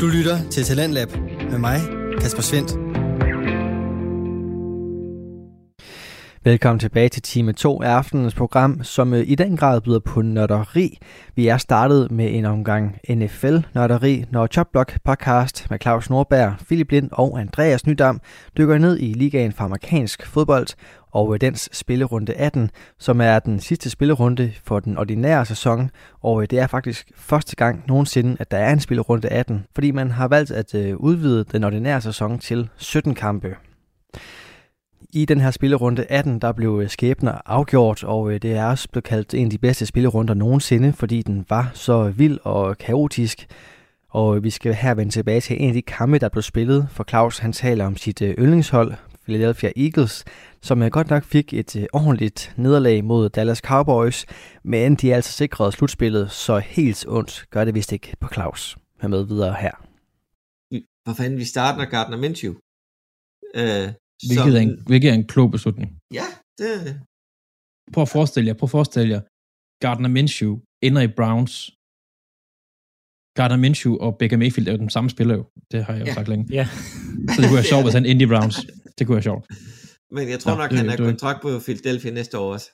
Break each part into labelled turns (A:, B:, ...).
A: Du lytter til Talentlab med mig, Kasper Svendt. Velkommen tilbage til time 2 af aftenens program, som øh, i den grad byder på nørderi. Vi er startet med en omgang NFL-nørderi, når Chopblock podcast med Claus Nordberg, Philip Lind og Andreas Nydam dykker ned i ligaen for amerikansk fodbold og øh, dens spillerunde 18, som er den sidste spillerunde for den ordinære sæson, og øh, det er faktisk første gang nogensinde, at der er en spillerunde 18, fordi man har valgt at øh, udvide den ordinære sæson til 17 kampe. I den her spillerunde 18, der blev skæbner afgjort, og det er også blevet kaldt en af de bedste spillerunder nogensinde, fordi den var så vild og kaotisk. Og vi skal her vende tilbage til en af de kampe, der blev spillet, for Claus han taler om sit yndlingshold, Philadelphia Eagles, som godt nok fik et ordentligt nederlag mod Dallas Cowboys, men de er altså sikret slutspillet, så helt ondt gør det vist ikke på Claus. Hør med videre her.
B: Hvor fanden vi starter Gardner Minshew.
C: Øh, Hvilket, som, er en, hvilket er en klog beslutning.
B: Ja, det...
C: Prøv at forestille jer, prøv at forestille jer, Gardner Minshew ender i Browns. Gardner Minshew og Baker Mayfield er jo den samme spiller jo. Det har jeg jo ja. sagt længe.
D: Ja.
C: Så det kunne være sjovt, hvis han endte i Browns. Det kunne være sjovt.
B: Men jeg tror Nå, nok, det, han har kontrakt på Philadelphia næste år også.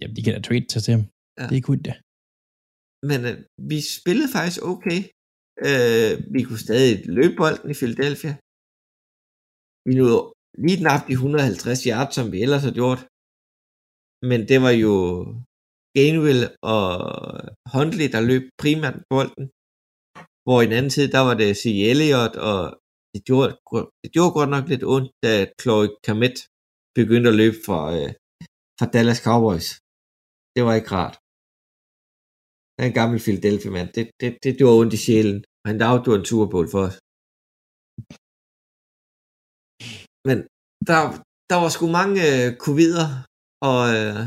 C: Jamen, de kan da trade til ham. Ja. Det er ikke det.
B: Men uh, vi spillede faktisk okay. Uh, vi kunne stadig løbe bolden i Philadelphia. Vi nåede lige knap de 150 yards, som vi ellers har gjort. Men det var jo Gainwell og Huntley, der løb primært bolden. Hvor i den anden side, der var det C. Elliot, og det gjorde, det gjorde godt nok lidt ondt, da Chloe Kamet begyndte at løbe fra, øh, fra Dallas Cowboys. Det var ikke rart. Han er en gammel Philadelphia-mand. Det, det, det gjorde ondt i sjælen. Han afgjorde en Super Bowl for os. Men der, der var sgu mange øh, covider, og, øh,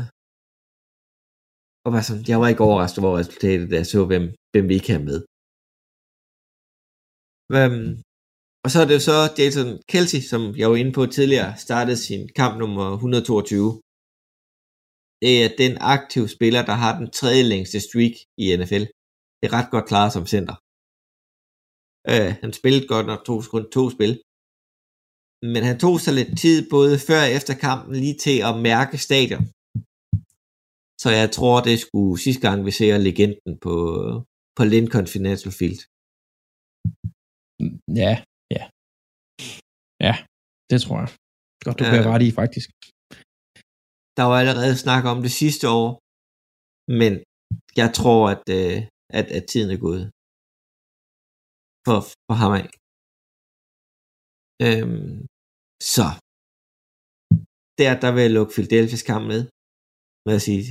B: og var sådan, jeg var ikke overrasket over resultatet, da jeg så, hvem, hvem vi ikke havde med. Um, og så er det jo så Jason Kelsey, som jeg var inde på tidligere, startede sin kamp nummer 122. Det er den aktive spiller, der har den tredje længste streak i NFL. Det er ret godt klaret som center. Uh, han spillede godt nok to, kun to spil, men han tog sig lidt tid både før og efter kampen lige til at mærke stadion. Så jeg tror, det skulle sidste gang, vi ser legenden på, på Lincoln Financial Field.
C: Ja, ja. Ja, det tror jeg. Godt, du kan ja. ret i, faktisk.
B: Der var allerede snak om det sidste år, men jeg tror, at, øh, at, at tiden er gået for, for ham af. Øhm, så der, der vil jeg lukke Philadelphia's kamp med. Med at sige,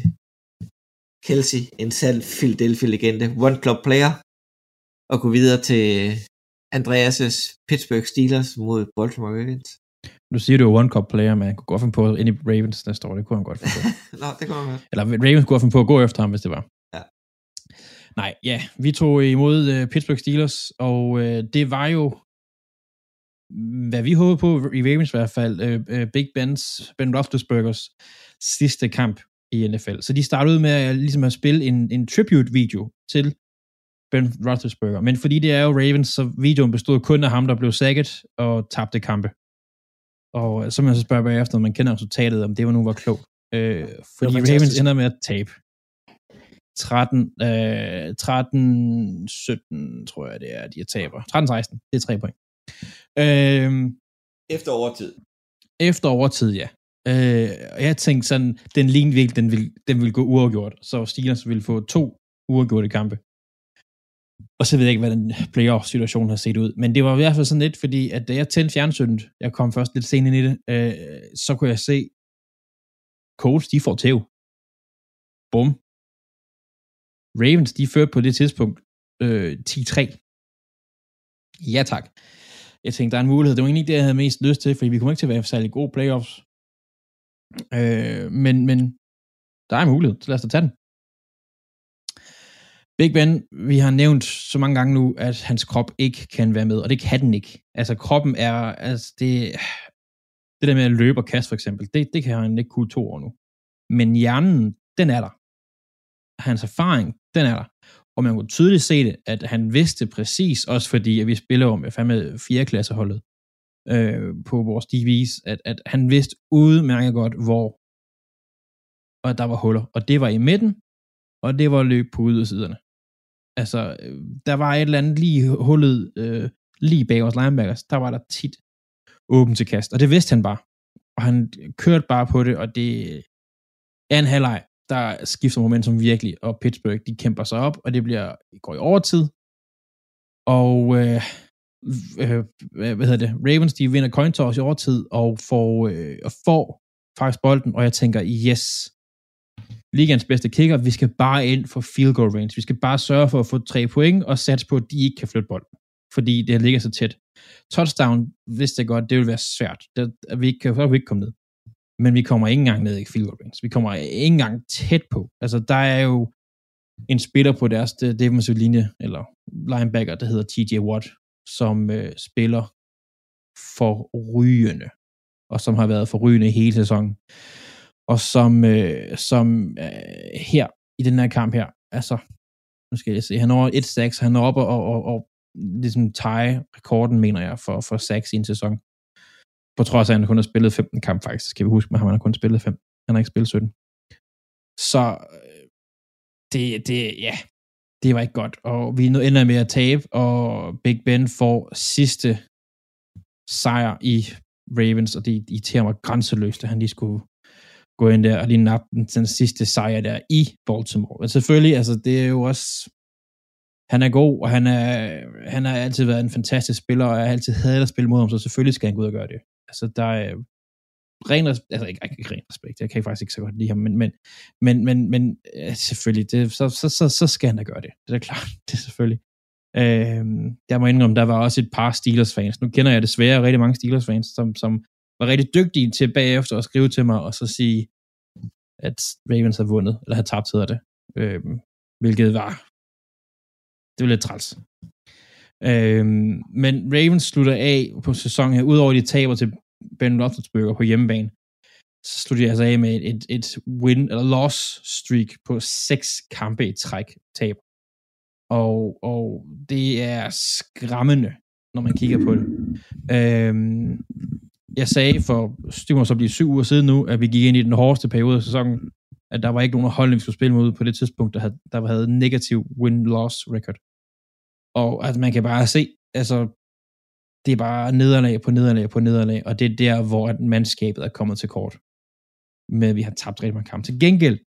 B: Kelsey, en sand Philadelphia-legende, one club player, og gå videre til Andreas' Pittsburgh Steelers mod Baltimore Ravens.
C: Nu siger du jo one cup player, men han kunne godt finde på ind i Ravens næste år. Det kunne han godt finde på.
B: Nå, det kunne han godt.
C: Eller Ravens kunne godt finde på at gå efter ham, hvis det var.
B: Ja.
C: Nej, ja, vi tog imod uh, Pittsburgh Steelers, og uh, det var jo hvad vi håber på i Ravens i hvert fald, øh, øh, Big Ben's, Ben Roethlisbergers sidste kamp i NFL. Så de startede ud med at, ligesom at spille en, en tribute-video til Ben Roethlisberger. Men fordi det er jo Ravens, så videoen bestod kun af ham, der blev sækket og tabte kampe. Og så må jeg så spørge bagefter, når man kender resultatet, om det var nu var klogt. Øh, fordi Ravens ender med at tabe. 13, øh, 13, 17, tror jeg det er, de er taber. 13-16, det er tre point.
B: Øhm, efter overtid.
C: Efter overtid, ja. Øh, og jeg tænkte sådan, den lignede virkelig, den vil, den vil gå uafgjort. Så Steelers ville få to uafgjorte kampe. Og så ved jeg ikke, hvad den playoff-situation har set ud. Men det var i hvert fald sådan lidt, fordi at da jeg tændte fjernsynet, jeg kom først lidt sent ind i det, øh, så kunne jeg se, Colts, de får tæv. Bum. Ravens, de førte på det tidspunkt øh, 10-3. Ja tak jeg tænkte, der er en mulighed. Det var egentlig det, jeg havde mest lyst til, fordi vi kommer ikke til at være særlig gode playoffs. Øh, men, men der er en mulighed, så lad os da tage den. Big Ben, vi har nævnt så mange gange nu, at hans krop ikke kan være med, og det kan den ikke. Altså kroppen er, altså det, det der med at løbe og kaste for eksempel, det, det kan han ikke kunne to år nu. Men hjernen, den er der. Hans erfaring, den er der. og man kunne tydeligt se det, at han vidste præcis, også fordi at vi spiller om, jeg fandme 4. klasseholdet øh, på vores DV's, at, at han vidste udmærket godt, hvor og der var huller. Og det var i midten, og det var løb på ydersiderne. Altså, øh, der var et eller andet lige hullet, øh, lige bag vores linebackers, der var der tit åben til kast, og det vidste han bare. Og han kørte bare på det, og det øh, er en halvleg, der skifter momentum virkelig, og Pittsburgh, de kæmper sig op, og det bliver, går i overtid, og øh, øh, hvad hedder det, Ravens, de vinder coin toss i overtid, og får, øh, og får faktisk bolden, og jeg tænker, yes, ligands bedste kicker, vi skal bare ind for field goal range, vi skal bare sørge for at få tre point, og satse på, at de ikke kan flytte bolden, fordi det ligger så tæt. Touchdown, hvis det godt, det vil være svært, det, at vi ikke kan, vi ikke komme ned. Men vi kommer ikke engang ned i field goal range, vi kommer ikke engang tæt på. Altså, der er jo en spiller på deres defensive linje, eller linebacker, der hedder TJ Watt, som øh, spiller for rygende, og som har været for rygende hele sæsonen. Og som, øh, som øh, her, i den her kamp her, altså, nu skal jeg se, han når over 1-6, han er oppe og, og, og ligesom tie rekorden, mener jeg, for, for 6 i en sæson. På trods af, at han kun har spillet 15 kamp, faktisk, skal vi huske, men han har kun spillet 5. Han har ikke spillet 17. Så øh, det, det, ja, det var ikke godt. Og vi ender med at tabe, og Big Ben får sidste sejr i Ravens, og det irriterer mig grænseløst, at han lige skulle gå ind der og lige nappe den, den sidste sejr der i Baltimore. Men selvfølgelig, altså det er jo også, han er god, og han, er, han har altid været en fantastisk spiller, og jeg har altid hadet at spille mod ham, så selvfølgelig skal han gå ud og gøre det. Altså der er ren respekt, altså ikke, ikke ren respekt, jeg kan faktisk ikke så godt lide ham, men, men, men, men, men selvfølgelig, det, så, så, så, så skal han da gøre det. Det er klart, det er selvfølgelig. Øh, jeg må indrømme, der var også et par Steelers-fans. Nu kender jeg desværre rigtig mange Steelers-fans, som, som var rigtig dygtige til bagefter at skrive til mig, og så sige, at Ravens har vundet, eller har tabt, hedder det. Øhm, hvilket var, det var lidt træls. Øhm, men Ravens slutter af på sæsonen her, udover de taber til Ben Roethlisberger på hjemmebane, så slutter de altså af med et, et, et win eller loss streak på seks kampe i træk tab. Og, og det er skræmmende, når man kigger på det. Øhm, jeg sagde for, det må så blive syv uger siden nu, at vi gik ind i den hårdeste periode af sæsonen, at der var ikke nogen hold, vi skulle spille mod på det tidspunkt, der havde, der havde negativ win-loss record. Og at man kan bare se, altså, det er bare nederlag på nederlag på nederlag, og det er der, hvor at mandskabet er kommet til kort. Med at vi har tabt rigtig mange kampe. Til gengæld,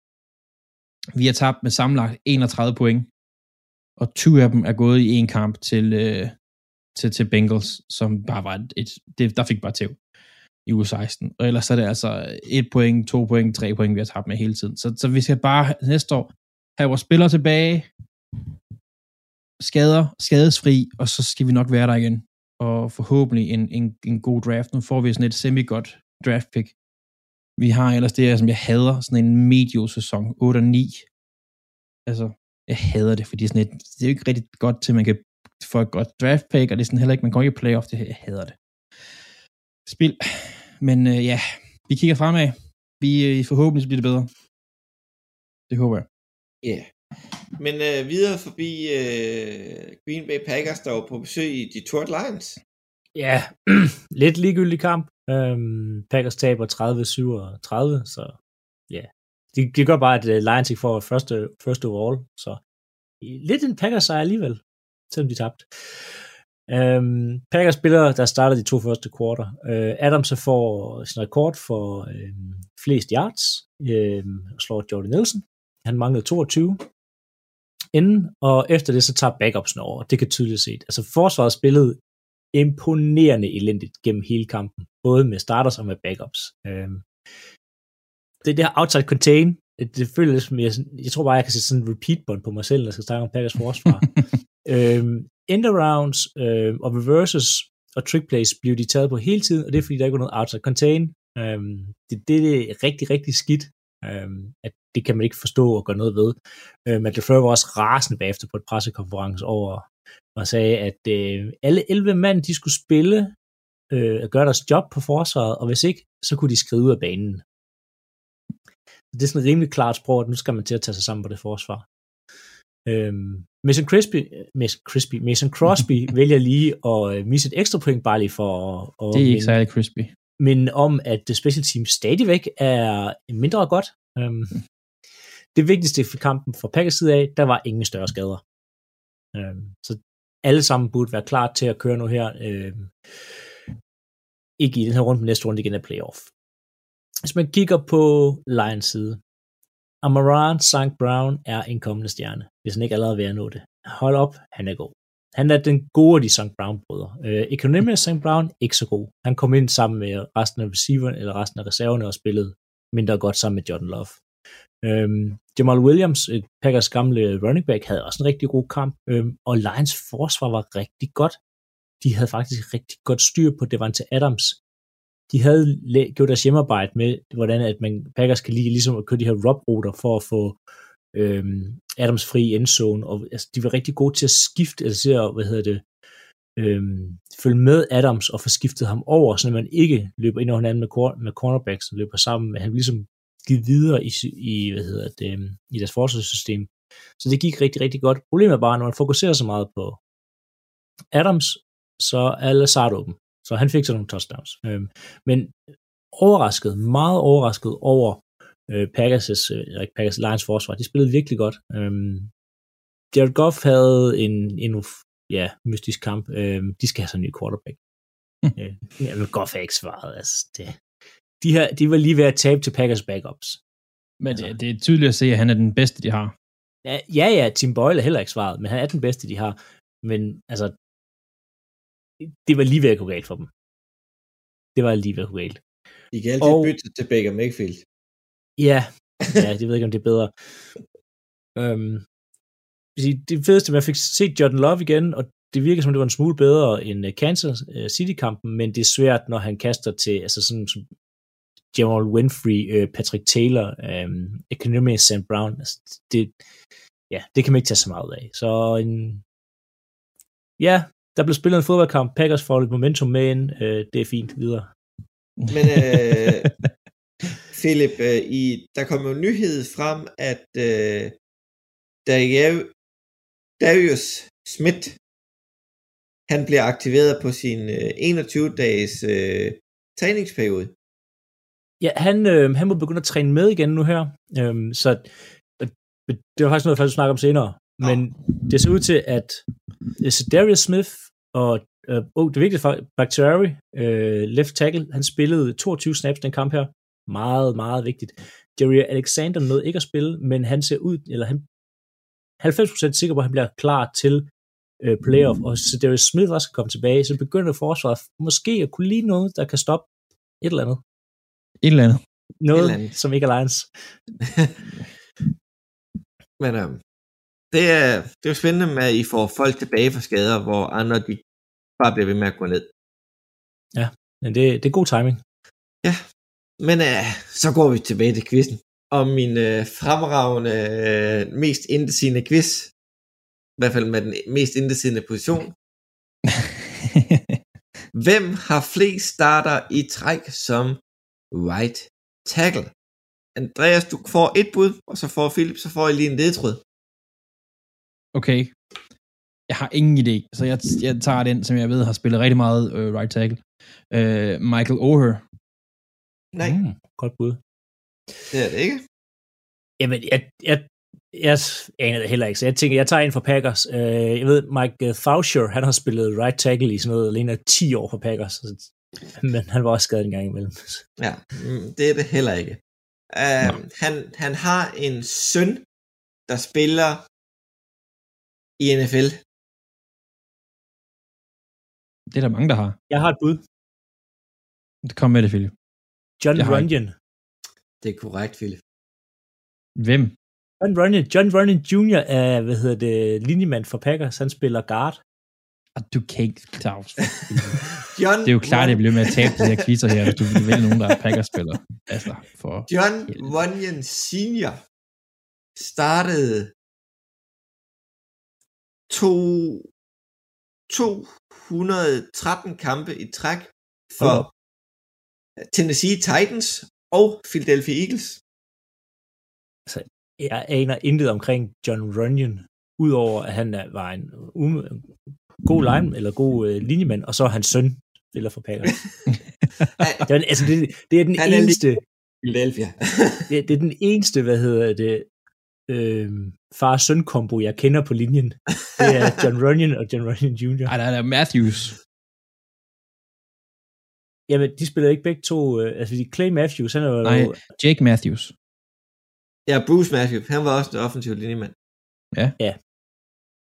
C: vi har tabt med sammenlagt 31 point, og 20 af dem er gået i en kamp til, øh, til, til Bengals, som bare var et, et det, der fik bare tæv i uge 16. Og ellers er det altså et point, to point, tre point, vi har tabt med hele tiden. Så, så vi skal bare næste år have vores spillere tilbage, skader, skadesfri, og så skal vi nok være der igen. Og forhåbentlig en, en, en god draft. Nu får vi sådan et semi-godt draft pick. Vi har ellers det her, som jeg hader, sådan en medio-sæson, 8 og 9. Altså, jeg hader det, fordi sådan et, det er jo ikke rigtig godt til, at man kan få et godt draft pick, og det er sådan heller ikke, man kommer ikke i playoff, det her, jeg hader det. Spil. Men øh, ja, vi kigger fremad. Vi øh, forhåbentlig bliver det bedre. Det håber jeg.
B: Ja. Yeah. Men øh, videre forbi øh, Green Bay Packers, der var på besøg i Detroit Lions.
D: Ja, lidt ligegyldig kamp. Øhm, Packers taber 30-37, så ja. De, de gør bare, at uh, Lions ikke får første, første overall, så lidt en Packers sejr alligevel, selvom de tabte. Øhm, Packers spiller, der starter de to første kvarter. Øh, Adams så får sin rekord for øh, flest yards, øh, og slår Jordan Nielsen. Han manglede 22 inden, og efter det så tager backupsene over. Det kan tydeligt set. Altså forsvaret spillede imponerende elendigt gennem hele kampen, både med starters og med backups. Øhm, det der outside contain, det føles som, jeg, jeg tror bare, jeg kan sætte sådan en repeat-bånd på mig selv, når jeg skal snakke om Packers forsvar. øhm, end arounds øh, og reverses og trick plays bliver de taget på hele tiden, og det er fordi, der ikke er noget outside contain. Øh, det, det er rigtig, rigtig skidt, øh, at det kan man ikke forstå og gøre noget ved. Øh, men det var også rasende bagefter på et pressekonference over og sagde, at øh, alle 11 mand, de skulle spille øh, og gøre deres job på forsvaret, og hvis ikke, så kunne de skrive ud af banen. Det er sådan et rimelig klart sprog, at nu skal man til at tage sig sammen på det forsvar. Øhm, Mason Crispy, Mason, Crispy, Mason Crosby vælger lige at øh, misse et ekstra point, bare lige for at,
C: Det er ikke særlig crispy.
D: minde om, at det special team stadigvæk er mindre godt. Øhm, det vigtigste for kampen fra Packers side af, der var ingen større skader. Øhm, så alle sammen burde være klar til at køre nu her. Øhm, ikke i den her runde, men næste runde igen er playoff. Hvis man kigger på Lions side, Amaran St. Brown er en kommende stjerne, hvis han ikke allerede vil nå det. Hold op, han er god. Han er den gode af de St. Brown-brødre. Øh, Economist St. Brown, ikke så god. Han kom ind sammen med resten af receiveren, eller resten af reserverne, og spillede mindre godt sammen med Jordan Love. Øhm, Jamal Williams, Packers gamle running back, havde også en rigtig god kamp, øhm, og Lions forsvar var rigtig godt. De havde faktisk rigtig godt styr på Devante Adams. De havde gjort deres hjemmearbejde med, hvordan at man, Packers kan lige ligesom at køre de her rob-ruter for at få øhm, Adams fri i endzone, og altså, de var rigtig gode til at skifte, altså til at, hvad hedder det, øhm, følge med Adams og få skiftet ham over, så man ikke løber ind over hinanden med, cor- med cornerbacks, og løber sammen, men han ligesom givet videre i, i, hvad hedder det, øhm, i deres forsvarssystem. Så det gik rigtig, rigtig godt. Problemet er bare, når man fokuserer så meget på Adams, så er Lazard åben. Så han fik så nogle touchdowns. Øhm, men overrasket, meget overrasket over øh, Packers' øh, Packers Lions forsvar. De spillede virkelig godt. Øhm, Jared Goff havde en endnu ja, mystisk kamp. Øhm, de skal have sådan en ny quarterback.
C: Hm.
D: øh, ja, men Goff er ikke svaret. Altså, det, de, her, de var lige ved at tabe til Packers backups.
C: Men det, det er tydeligt at se, at han er den bedste, de har.
D: Ja, ja, ja, Tim Boyle er heller ikke svaret, men han er den bedste, de har. Men altså, det var lige ved at gå galt for dem. Det var lige ved at gå galt.
B: De kan altid
D: Og-
B: bytte til Baker Mayfield.
D: Ja, ja, det ved jeg ikke, om det er bedre. Øhm, det fedeste, man fik set Jordan Love igen, og det virker som, det var en smule bedre end øh, Kansas øh, City-kampen, men det er svært, når han kaster til, altså sådan som Jamal Winfrey, øh, Patrick Taylor, øh, Economy St. Brown. Altså, det, ja, det kan man ikke tage så meget af. Så en, ja, der blev spillet en fodboldkamp. Packers får lidt momentum med ind. Øh, det er fint videre.
B: Men øh, Philip, øh, i, der kom jo nyhed frem, at øh, Darius, Darius Smith, han bliver aktiveret på sin øh, 21-dages øh, træningsperiode.
D: Ja, han, øh, han må begynde at træne med igen nu her. Øhm, så øh, det var faktisk noget, jeg faktisk snakke om senere. Men det ser ud til, at øh, Darius Smith og øh, oh, det vigtige for Bakhtiari, øh, left tackle, han spillede 22 snaps den kamp her. Meget, meget vigtigt. Jerry Alexander nåede ikke at spille, men han ser ud, eller han 90% sikker på, at han bliver klar til øh, playoff, og så Darius Smith også kan komme tilbage, så begynder forsvaret måske at kunne lide noget, der kan stoppe et eller andet.
C: Et eller andet.
D: Noget,
B: eller andet.
D: som ikke er Lions.
B: Men øh, det, er, det er jo spændende med, at I får folk tilbage fra skader, hvor andre de bare bliver ved med at gå ned.
D: Men det, det er god timing.
B: Men øh, så går vi tilbage til quizzen. Og min øh, fremragende, øh, mest indesigende quiz, i hvert fald med den mest indesigende position. Hvem har flest starter i træk som right tackle? Andreas, du får et bud, og så får Philip, så får I lige en ledtråd.
C: okay. Jeg har ingen idé, så jeg, jeg tager den, som jeg ved har spillet rigtig meget øh, right tackle. Øh, Michael Oher.
B: Nej, mm.
D: Godt bud.
B: det er det ikke.
D: Jamen, jeg, jeg, jeg aner det heller ikke, så jeg tænker, jeg tager en for Packers. Øh, jeg ved, Mike Faucher, han har spillet right tackle i sådan noget alene 10 år for Packers, så- men han var også skadet en gang imellem.
B: Ja, mm, det er det heller ikke. Uh, han, han har en søn, der spiller i NFL.
C: Det er der mange, der har.
D: Jeg har et bud.
C: Kom med det, Philip.
D: John
C: Jeg har
D: Runyon.
B: Det er korrekt, Philip.
C: Hvem?
D: John Runyon, John Runyon Jr. er, hvad hedder det, linjemand for Packers. Han spiller guard.
C: Ah, Du kan ikke Claus.
B: John
C: Det er jo klart, at jeg bliver med at tabe de her quizzer her, hvis du vil vælge nogen, der er Packers-spillere. Altså, for...
B: John Runyon Senior startede to, 213 kampe i træk for
D: op.
B: Tennessee Titans og Philadelphia Eagles.
D: Jeg aner intet omkring John Runyon. udover at han er- var en um, god line, eller god øh, linjemand, og så er hans søn spiller for Packers. det, er, altså, det, det er den
B: Han er
D: eneste,
B: Philadelphia.
D: det, det er den eneste, hvad hedder det, øh, far-søn-kombo, jeg kender på linjen. Det er John Runyon og John Runyon Jr.
C: Ej, der er Matthews.
D: Jamen, de spiller ikke begge to, øh, altså de Clay Matthews, han er jo,
C: Nej, Jake Matthews.
B: ja, Bruce Matthews, han var også en offensiv linjemand.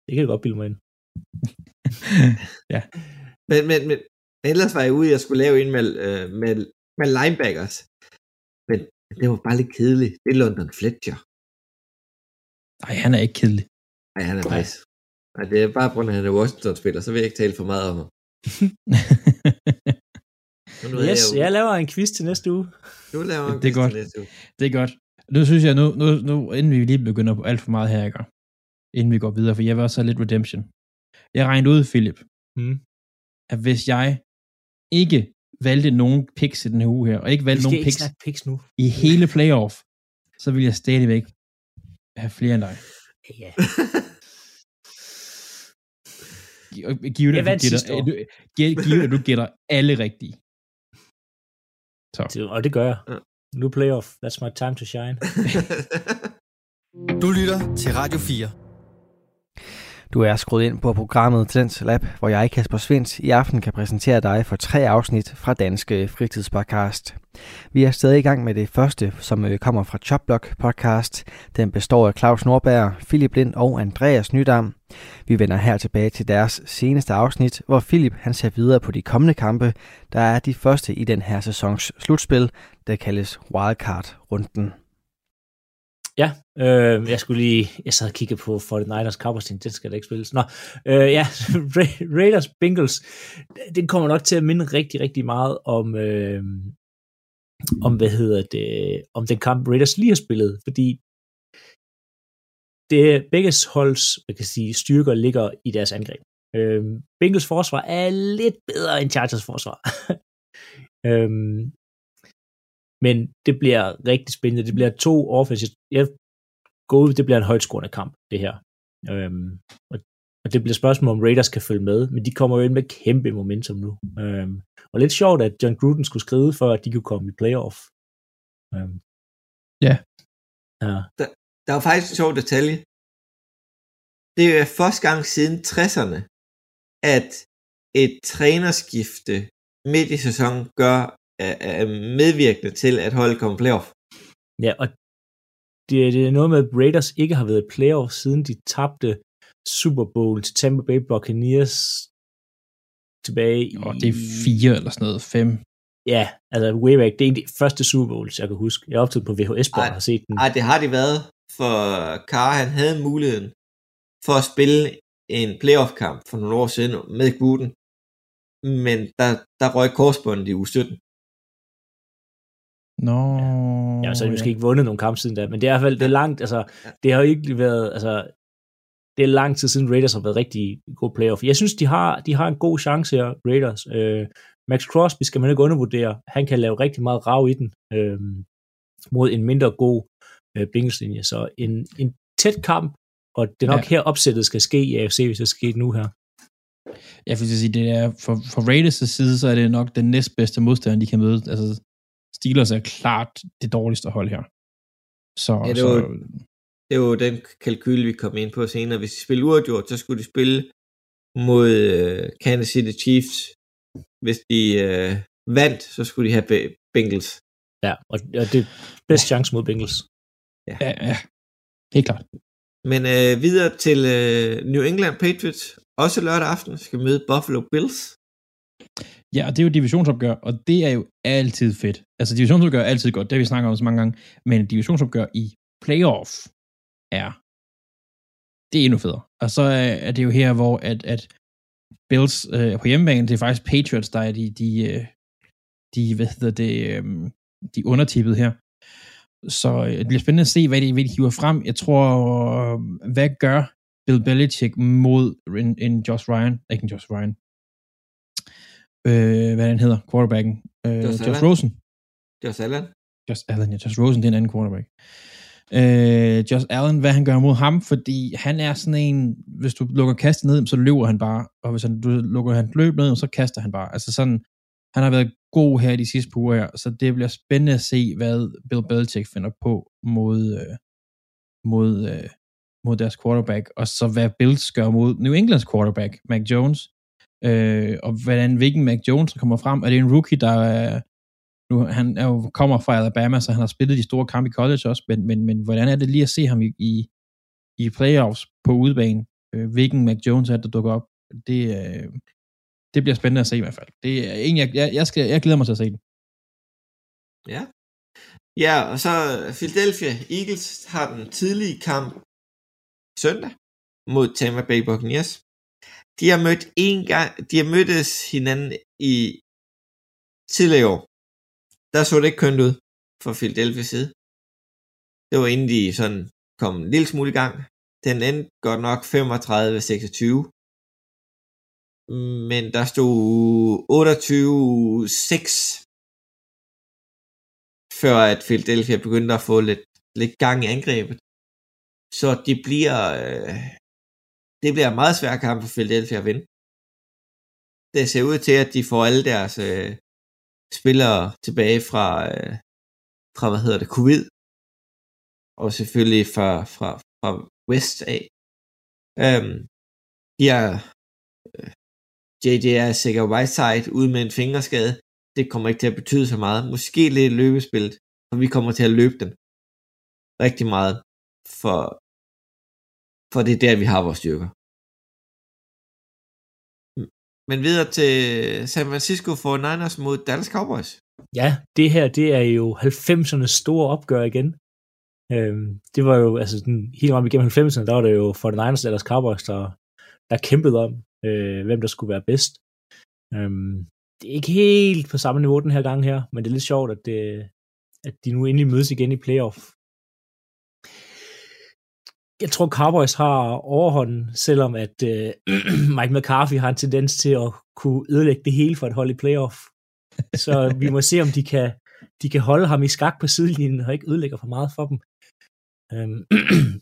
D: det kan jeg godt bilde mig ind.
B: Men, men, men ellers var jeg ude, jeg skulle lave en med, øh, med, med linebackers. Men det var bare lidt kedeligt. Det er London Fletcher.
C: Nej, han er ikke kedelig.
B: Nej, han er nice. Nej, det er bare på grund af, at han er Washington-spiller, så vil jeg ikke tale for meget om ham.
D: Yes,
B: jeg, jo-
D: jeg laver en quiz til næste uge.
B: Nu laver jeg en
C: Det er
B: quiz
C: godt.
B: til næste uge.
C: det er godt. Nu synes jeg, nu, nu, nu inden vi lige begynder på alt for meget her, ikke? inden vi går videre, for jeg vil også have lidt redemption. Jeg regnede ud, Philip,
D: Mm.
C: at hvis jeg ikke valgte nogen picks i den her uge her, og ikke valgte nogen picks
D: picks nu.
C: i hele playoff, så vil jeg stadigvæk have flere end dig.
D: Ja.
C: Giv det, du gætter, du, giv, det, du gætter alle rigtige. Så.
D: Og det gør jeg. Nu playoff. That's my time to shine.
A: Du lytter til Radio 4. Du er skruet ind på programmet Tendens Lab, hvor jeg, Kasper Svens, i aften kan præsentere dig for tre afsnit fra Danske Fritidspodcast. Vi er stadig i gang med det første, som øh, kommer fra Chopblock podcast. Den består af Claus Norberg, Philip Lind og Andreas Nydam. Vi vender her tilbage til deres seneste afsnit, hvor Philip han ser videre på de kommende kampe, der er de første i den her sæsons slutspil, der kaldes Wildcard-runden.
D: Ja, øh, jeg skulle lige, jeg sad og kiggede på 49ers Cowboys, den skal da ikke spilles. Nå, øh, ja, Ra- Raiders Bengals, den kommer nok til at minde rigtig, rigtig meget om, øh, om hvad hedder det, om den kamp Raiders lige har spillet, fordi det begge holds, man kan sige, styrker ligger i deres angreb. Øh, Bengals forsvar er lidt bedre end Chargers forsvar. øh, men det bliver rigtig spændende. Det bliver to offensive. Jeg går ud, det bliver en højtskårende kamp, det her. Øhm, og, og det bliver spørgsmål, om Raiders kan følge med, men de kommer jo ind med kæmpe momentum nu. Øhm, og lidt sjovt, at John Gruden skulle skrive, for at de kunne komme i playoff. Øhm,
C: Ja.
D: Ja.
B: Der er jo faktisk en sjov detalje. Det er jo første gang siden 60'erne, at et trænerskifte midt i sæsonen gør er, er medvirkende til, at holdet kommer playoff.
D: Ja, og det, det er noget med, at Raiders ikke har været i playoff, siden de tabte Super Bowl til Tampa Bay Buccaneers tilbage i...
C: Og det er fire eller sådan noget, fem.
D: Ja, altså way back. Det er de første Super Bowls, jeg kan huske. Jeg er optaget på VHS og
B: Ej,
D: har set den.
B: Ej, det har de været, for Carr han havde muligheden for at spille en playoff-kamp for nogle år siden med Gruden, men der, der røg korsbåndet i uge 17.
C: Nå.
D: Ja, så har de måske ikke vundet nogen kamp siden da, men det er i hvert fald det er langt, altså, det har jo ikke været, altså, det er lang tid siden Raiders har været rigtig god playoff. Jeg synes, de har, de har en god chance her, Raiders. Øh, Max Crosby skal man ikke undervurdere. Han kan lave rigtig meget rav i den øh, mod en mindre god øh, Bengals-linje. Så en, en tæt kamp, og det er nok
C: ja.
D: her opsættet skal ske i AFC, hvis det skal ske nu her.
C: Jeg vil sige, det er for, for Raiders' side, så er det nok den næstbedste modstander, de kan møde. Altså, Steelers er klart det dårligste hold her. Så,
B: Ja, det
C: så
B: var- Det er jo den kalkyl, vi kom ind på senere. Hvis de spiller uafgjort, så skulle de spille mod øh, Kansas City Chiefs. Hvis de øh, vandt, så skulle de have Be- Bengals.
D: Ja, og, og det er bedst chance mod Bengals.
C: ja, ja, helt klart.
B: Men øh, videre til øh, New England Patriots. Også lørdag aften skal møde Buffalo Bills.
C: Ja, og det er jo divisionsopgør, og det er jo altid fedt. Altså, divisionsopgør er altid godt, det har vi snakket om så mange gange, men divisionsopgør i playoff er, det er endnu federe. Og så øh, er, det jo her, hvor at, at Bills øh, på hjemmebane, det er faktisk Patriots, der er de, de, øh, de hvad hedder det, øh, de undertippet her. Så øh, det bliver spændende at se, hvad de, hvad de hiver frem. Jeg tror, øh, hvad gør Bill Belichick mod en, en Josh Ryan, ikke en Josh Ryan, øh, hvad han hedder, quarterbacken, øh,
B: Josh
C: Josh. Rosen.
B: Josh Allen.
C: Josh Allen, ja, Josh Rosen, det er en anden quarterback. øh, Josh Allen, hvad han gør mod ham, fordi han er sådan en, hvis du lukker kastet ned, så løber han bare, og hvis han, du lukker han løb ned, så kaster han bare. Altså sådan, han har været god her de sidste par uger her, så det bliver spændende at se, hvad Bill Belichick finder på mod, øh, mod, øh, mod deres quarterback, og så hvad Bills gør mod New Englands quarterback, Mac Jones, øh, og hvordan, hvilken Mac Jones kommer frem. Er det en rookie, der er, nu, han er jo, kommer fra Alabama, så han har spillet de store kampe i college også, men, men, men hvordan er det lige at se ham i, i, i playoffs på udebane? Øh, hvilken Mac Jones er der dukker op? Det, øh, det bliver spændende at se i hvert fald. Det er en, jeg, jeg, jeg, skal, jeg glæder mig til at se den.
B: Ja. Ja, og så Philadelphia Eagles har den tidlige kamp søndag mod Tampa Bay Buccaneers. De har mødt en gang, de har mødtes hinanden i tidligere år. Der så det ikke kønt ud for Philadelphia side. Det var inden de sådan kom en lille smule i gang. Den endte godt nok 35-26. Men der stod 28-6 før at Philadelphia begyndte at få lidt, lidt gang i angrebet. Så det bliver, øh, det bliver en meget svær kamp for Philadelphia at vinde. Det ser ud til, at de får alle deres øh, spillere tilbage fra, øh, fra, hvad hedder det, covid. Og selvfølgelig fra, fra, fra West af. Øhm, de er, øh, JJ er sikkert Whiteside ude med en fingerskade. Det kommer ikke til at betyde så meget. Måske lidt løbespillet, for vi kommer til at løbe den rigtig meget. For, for det er der, vi har vores styrker. Men videre til San Francisco 49ers mod Dallas Cowboys.
D: Ja, det her, det er jo 90'ernes store opgør igen. Øhm, det var jo, altså den, hele vejen igennem 90'erne, der var det jo 49ers og Dallas Cowboys, der, der kæmpede om, øh, hvem der skulle være bedst. Øhm, det er ikke helt på samme niveau den her gang her, men det er lidt sjovt, at, det, at de nu endelig mødes igen i playoff. Jeg tror, Cowboys har overhånden, selvom at øh, Mike McCarthy har en tendens til at kunne ødelægge det hele for et hold i playoff. Så vi må se, om de kan, de kan holde ham i skak på sidelinjen og ikke ødelægger for meget for dem. Øhm,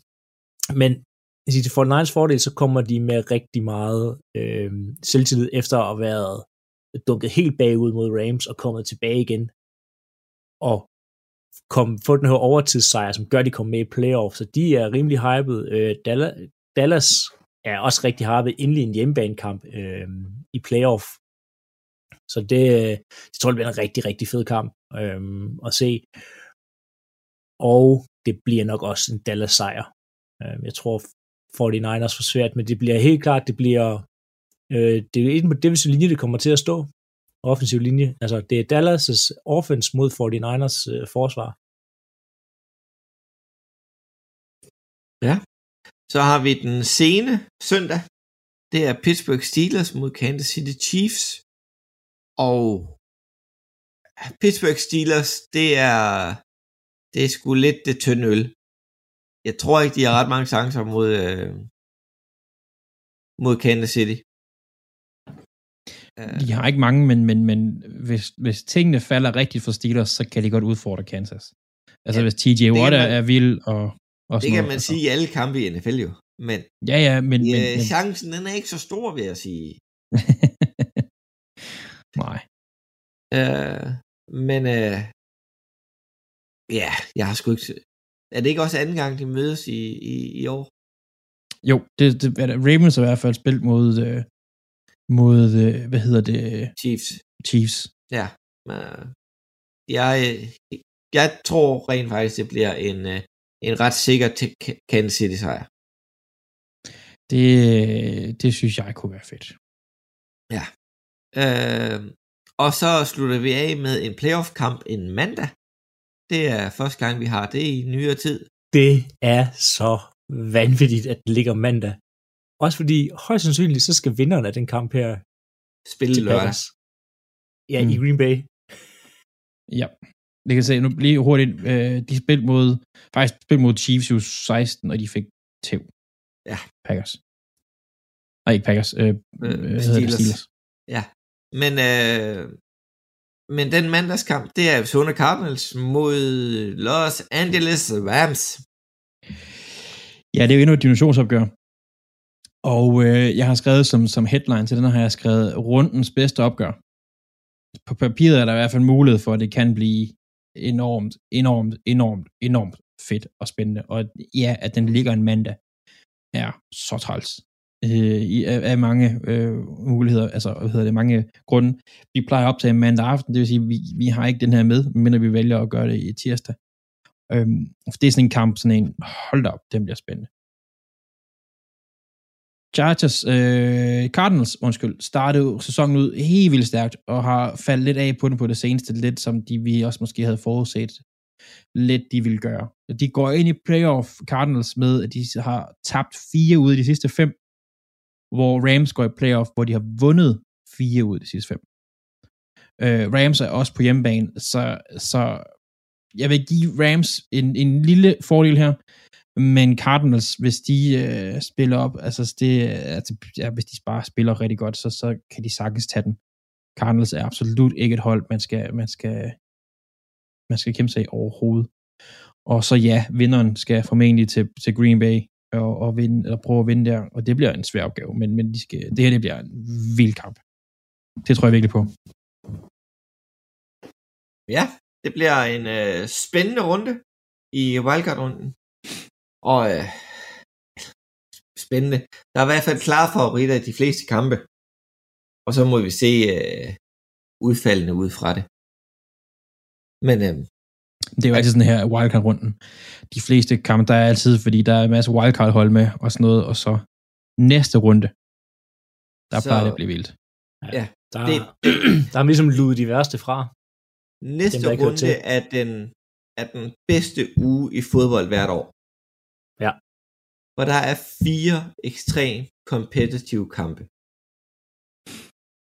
D: men sige, til 49ers fordel, så kommer de med rigtig meget øh, selvtillid efter at have været dunket helt bagud mod Rams og kommet tilbage igen og kom, få den her overtidssejr, som gør, at de kommer med i playoff. Så de er rimelig hyped. Øh, Dallas, er også rigtig hyped inden i en hjemmebanekamp øh, i playoff. Så det, øh, det tror jeg bliver en rigtig, rigtig fed kamp øh, at se. Og det bliver nok også en Dallas sejr. Øh, jeg tror 49ers for svært, men det bliver helt klart, det bliver øh, det er en defensiv linje, det kommer til at stå. Offensiv linje. Altså, det er Dallas' offense mod 49ers øh, forsvar.
B: Ja. Så har vi den sene søndag. Det er Pittsburgh Steelers mod Kansas City Chiefs. Og Pittsburgh Steelers, det er, det er sgu lidt det tynde øl. Jeg tror ikke, de har ret mange chancer mod, øh, mod Kansas City.
C: De har ikke mange, men, men, men hvis, hvis tingene falder rigtigt for Steelers, så kan de godt udfordre Kansas. Altså ja, hvis TJ Watt er, er vild og, og
B: Det kan
C: noget,
B: man
C: altså.
B: sige i alle kampe i NFL jo. Men,
C: Ja, ja, men...
B: øh,
C: men, men
B: chancen den er ikke så stor, vil jeg sige.
C: Nej.
B: Øh, men øh, ja, jeg har sgu ikke... Er det ikke også anden gang, de mødes i, i, i år?
C: Jo, det, det, er Ravens har i hvert fald spillet mod, øh, mod øh, hvad hedder det,
B: Chiefs.
C: Chiefs.
B: Ja. Øh, jeg, jeg tror rent faktisk, det bliver en, øh, en ret sikker til Kansas City sejr.
C: Det, det synes jeg kunne være fedt.
B: Øh, og så slutter vi af med en playoff-kamp en mandag. Det er første gang, vi har det i nyere tid.
D: Det er så vanvittigt, at det ligger mandag. Også fordi, højst sandsynligt, så skal vinderen af den kamp her
B: Spille lørdag.
D: Packers. Ja, mm. i. Green Bay.
C: Ja. Det kan se, nu lige hurtigt, øh, de spillede mod, faktisk spillede mod Chiefs i uge 16, og de fik tæv.
B: Ja.
C: Packers. Nej, ikke Packers. Øh,
B: Øh,
C: øh, hvad hedder det?
B: Steelers.
C: Steelers.
B: Ja. Men, øh, men den mandagskamp, det er Arizona Cardinals mod Los Angeles Rams.
C: Ja, det er jo endnu et dimensionsopgør. Og øh, jeg har skrevet som, som headline til den her, har jeg skrevet rundens bedste opgør. På papiret er der i hvert fald mulighed for, at det kan blive enormt, enormt, enormt, enormt fedt og spændende. Og ja, at den ligger en mandag, er så træls. Øh, i, af, af mange øh, muligheder, altså hvad hedder det, mange grunde. Vi plejer at optage mandag aften, det vil sige, vi, vi har ikke den her med, men vi vælger at gøre det i tirsdag. Øhm, for det er sådan en kamp, sådan en, hold da op, den bliver spændende. Chargers, øh, Cardinals, undskyld, startede sæsonen ud helt vildt stærkt, og har faldet lidt af på den på det seneste, lidt som de vi også måske havde forudset, lidt de ville gøre. De går ind i playoff Cardinals med, at de har tabt fire ud af de sidste fem, hvor Rams går i playoff, hvor de har vundet fire ud af de sidste fem. Øh, Rams er også på hjemmebane, så, så jeg vil give Rams en, en lille fordel her, men Cardinals, hvis de øh, spiller op, altså, det, altså ja, hvis de bare spiller rigtig godt, så, så kan de sagtens tage den. Cardinals er absolut ikke et hold, man skal, man skal, man skal kæmpe sig overhovedet. Og så ja, vinderen skal formentlig til, til Green Bay og, og, vinde, eller prøve at vinde der, og det bliver en svær opgave, men, men de skal, det her det bliver en vild kamp. Det tror jeg virkelig på.
B: Ja, det bliver en øh, spændende runde i wildcard-runden. Og øh, spændende. Der er i hvert fald klare favoritter i de fleste kampe. Og så må vi se øh, udfaldene ud fra det. Men øh,
C: det er jo altid sådan her wildcard-runden. De fleste kampe, der er altid, fordi der er en masse wildcard-hold med og sådan noget, og så næste runde, der så, plejer det at blive vildt.
B: Ja,
D: der, det, der er ligesom luet de værste fra.
B: Næste dem, runde er den, er den bedste uge i fodbold hvert år.
D: Ja.
B: Og der er fire ekstrem kompetitive kampe.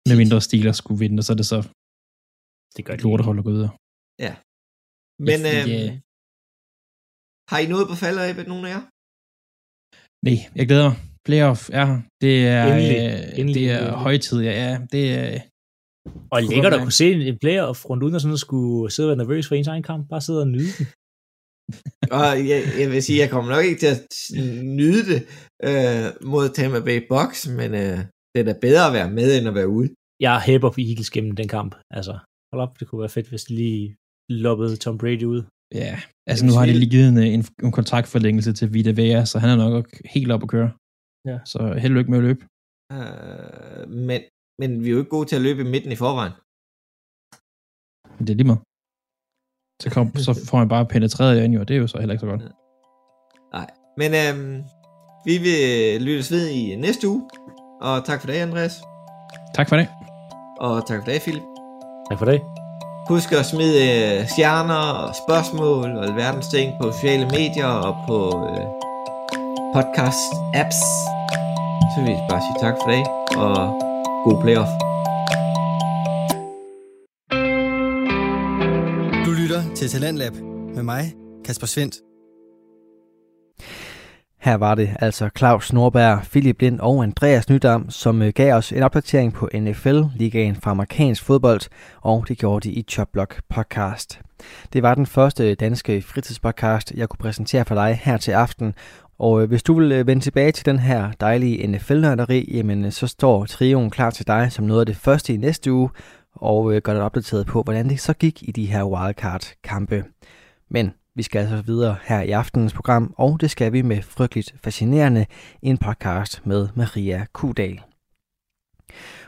C: Med mindre stiler skulle vinde, så er det så
D: det gør
C: lortehold at gå videre.
B: Ja. Men ja, øhm, yeah. har I noget på falderæbet, nogen af jer?
C: Nej, jeg glæder mig. Playoff er her. Det er,
D: endelig,
C: øh,
D: endelig,
C: det er
D: endelig.
C: højtid, ja. ja det er,
D: og lækkert at kunne se en playoff rundt uden at sådan at skulle sidde og være nervøs for ens egen kamp. Bare sidde og nyde den.
B: Og jeg, jeg vil sige, jeg kommer nok ikke til at nyde det øh, mod Tampa Bay Box, men øh, det er da bedre at være med, end at være ude.
D: Jeg hæber på Eagles gennem den kamp. Altså, hold op, det kunne være fedt, hvis de lige loppede Tom Brady ud.
C: Ja, altså nu har de lige givet en, en, en kontraktforlængelse til Vita Vea, så han er nok helt op at køre.
D: Ja.
C: Så held og lykke med at løbe.
B: Uh, men, men vi er jo ikke gode til at løbe i midten i forvejen.
C: Men det er lige meget. Så, kom, så får man bare penetreret i og det er jo så heller ikke så godt.
B: Nej, men øhm, vi vil lyttes ved i næste uge. Og tak for det, Andreas.
C: Tak for det.
B: Og tak for det, Philip.
D: Tak for det.
B: Husk at smide øh, stjerner og spørgsmål og alverdens ting på sociale medier og på øh, podcast-apps. Så vil jeg bare sige tak for det, og god playoff.
A: Til Talentlab med mig, Kasper Svendt. Her var det altså Claus Norberg, Philip Lind og Andreas Nydam, som øh, gav os en opdatering på NFL, ligaen fra amerikansk fodbold, og det gjorde de i Chopblock podcast. Det var den første danske fritidspodcast, jeg kunne præsentere for dig her til aften, og øh, hvis du vil øh, vende tilbage til den her dejlige NFL-nørderi, jamen så står trioen klar til dig som noget af det første i næste uge, og øh, gør dig opdateret på, hvordan det så gik i de her wildcard-kampe. Men vi skal altså videre her i aftenens program, og det skal vi med frygteligt fascinerende en podcast med Maria Kudal.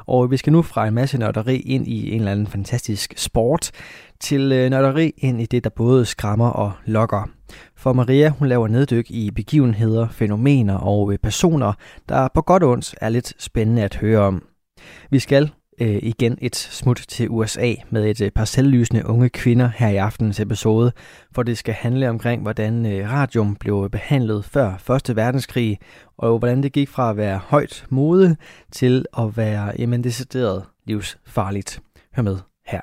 A: Og vi skal nu fra en masse nørderi ind i en eller anden fantastisk sport, til øh, nørderi ind i det, der både skræmmer og lokker. For Maria, hun laver neddyk i begivenheder, fænomener og øh, personer, der på godt og ondt er lidt spændende at høre om. Vi skal øh, igen et smut til USA med et øh, par selvlysende unge kvinder her i aftenens episode, for det skal handle omkring, hvordan øh, radium blev behandlet før 1. verdenskrig, og hvordan det gik fra at være højt mode til at være jamen, decideret livsfarligt. Hør med her.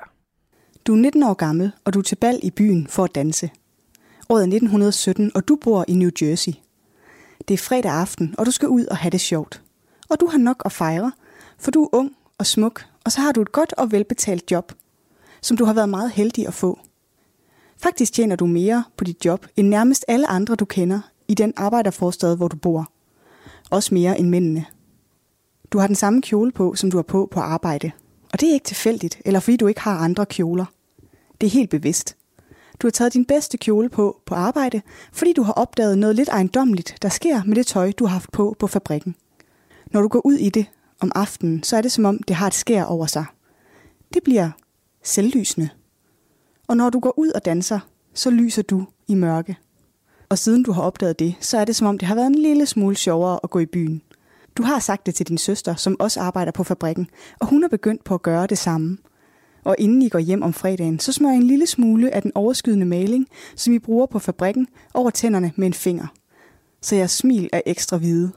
E: Du er 19 år gammel, og du er til bal i byen for at danse. Året er 1917, og du bor i New Jersey. Det er fredag aften, og du skal ud og have det sjovt. Og du har nok at fejre, for du er ung og smuk, og så har du et godt og velbetalt job, som du har været meget heldig at få. Faktisk tjener du mere på dit job, end nærmest alle andre, du kender, i den arbejderforstad, hvor du bor. Også mere end mændene. Du har den samme kjole på, som du har på på arbejde. Og det er ikke tilfældigt, eller fordi du ikke har andre kjoler. Det er helt bevidst. Du har taget din bedste kjole på på arbejde, fordi du har opdaget noget lidt ejendommeligt, der sker med det tøj, du har haft på på fabrikken. Når du går ud i det om aftenen, så er det som om, det har et skær over sig. Det bliver selvlysende. Og når du går ud og danser, så lyser du i mørke. Og siden du har opdaget det, så er det som om, det har været en lille smule sjovere at gå i byen. Du har sagt det til din søster, som også arbejder på fabrikken, og hun er begyndt på at gøre det samme. Og inden I går hjem om fredagen, så smører I en lille smule af den overskydende maling, som I bruger på fabrikken, over tænderne med en finger. Så jeres smil er ekstra hvide.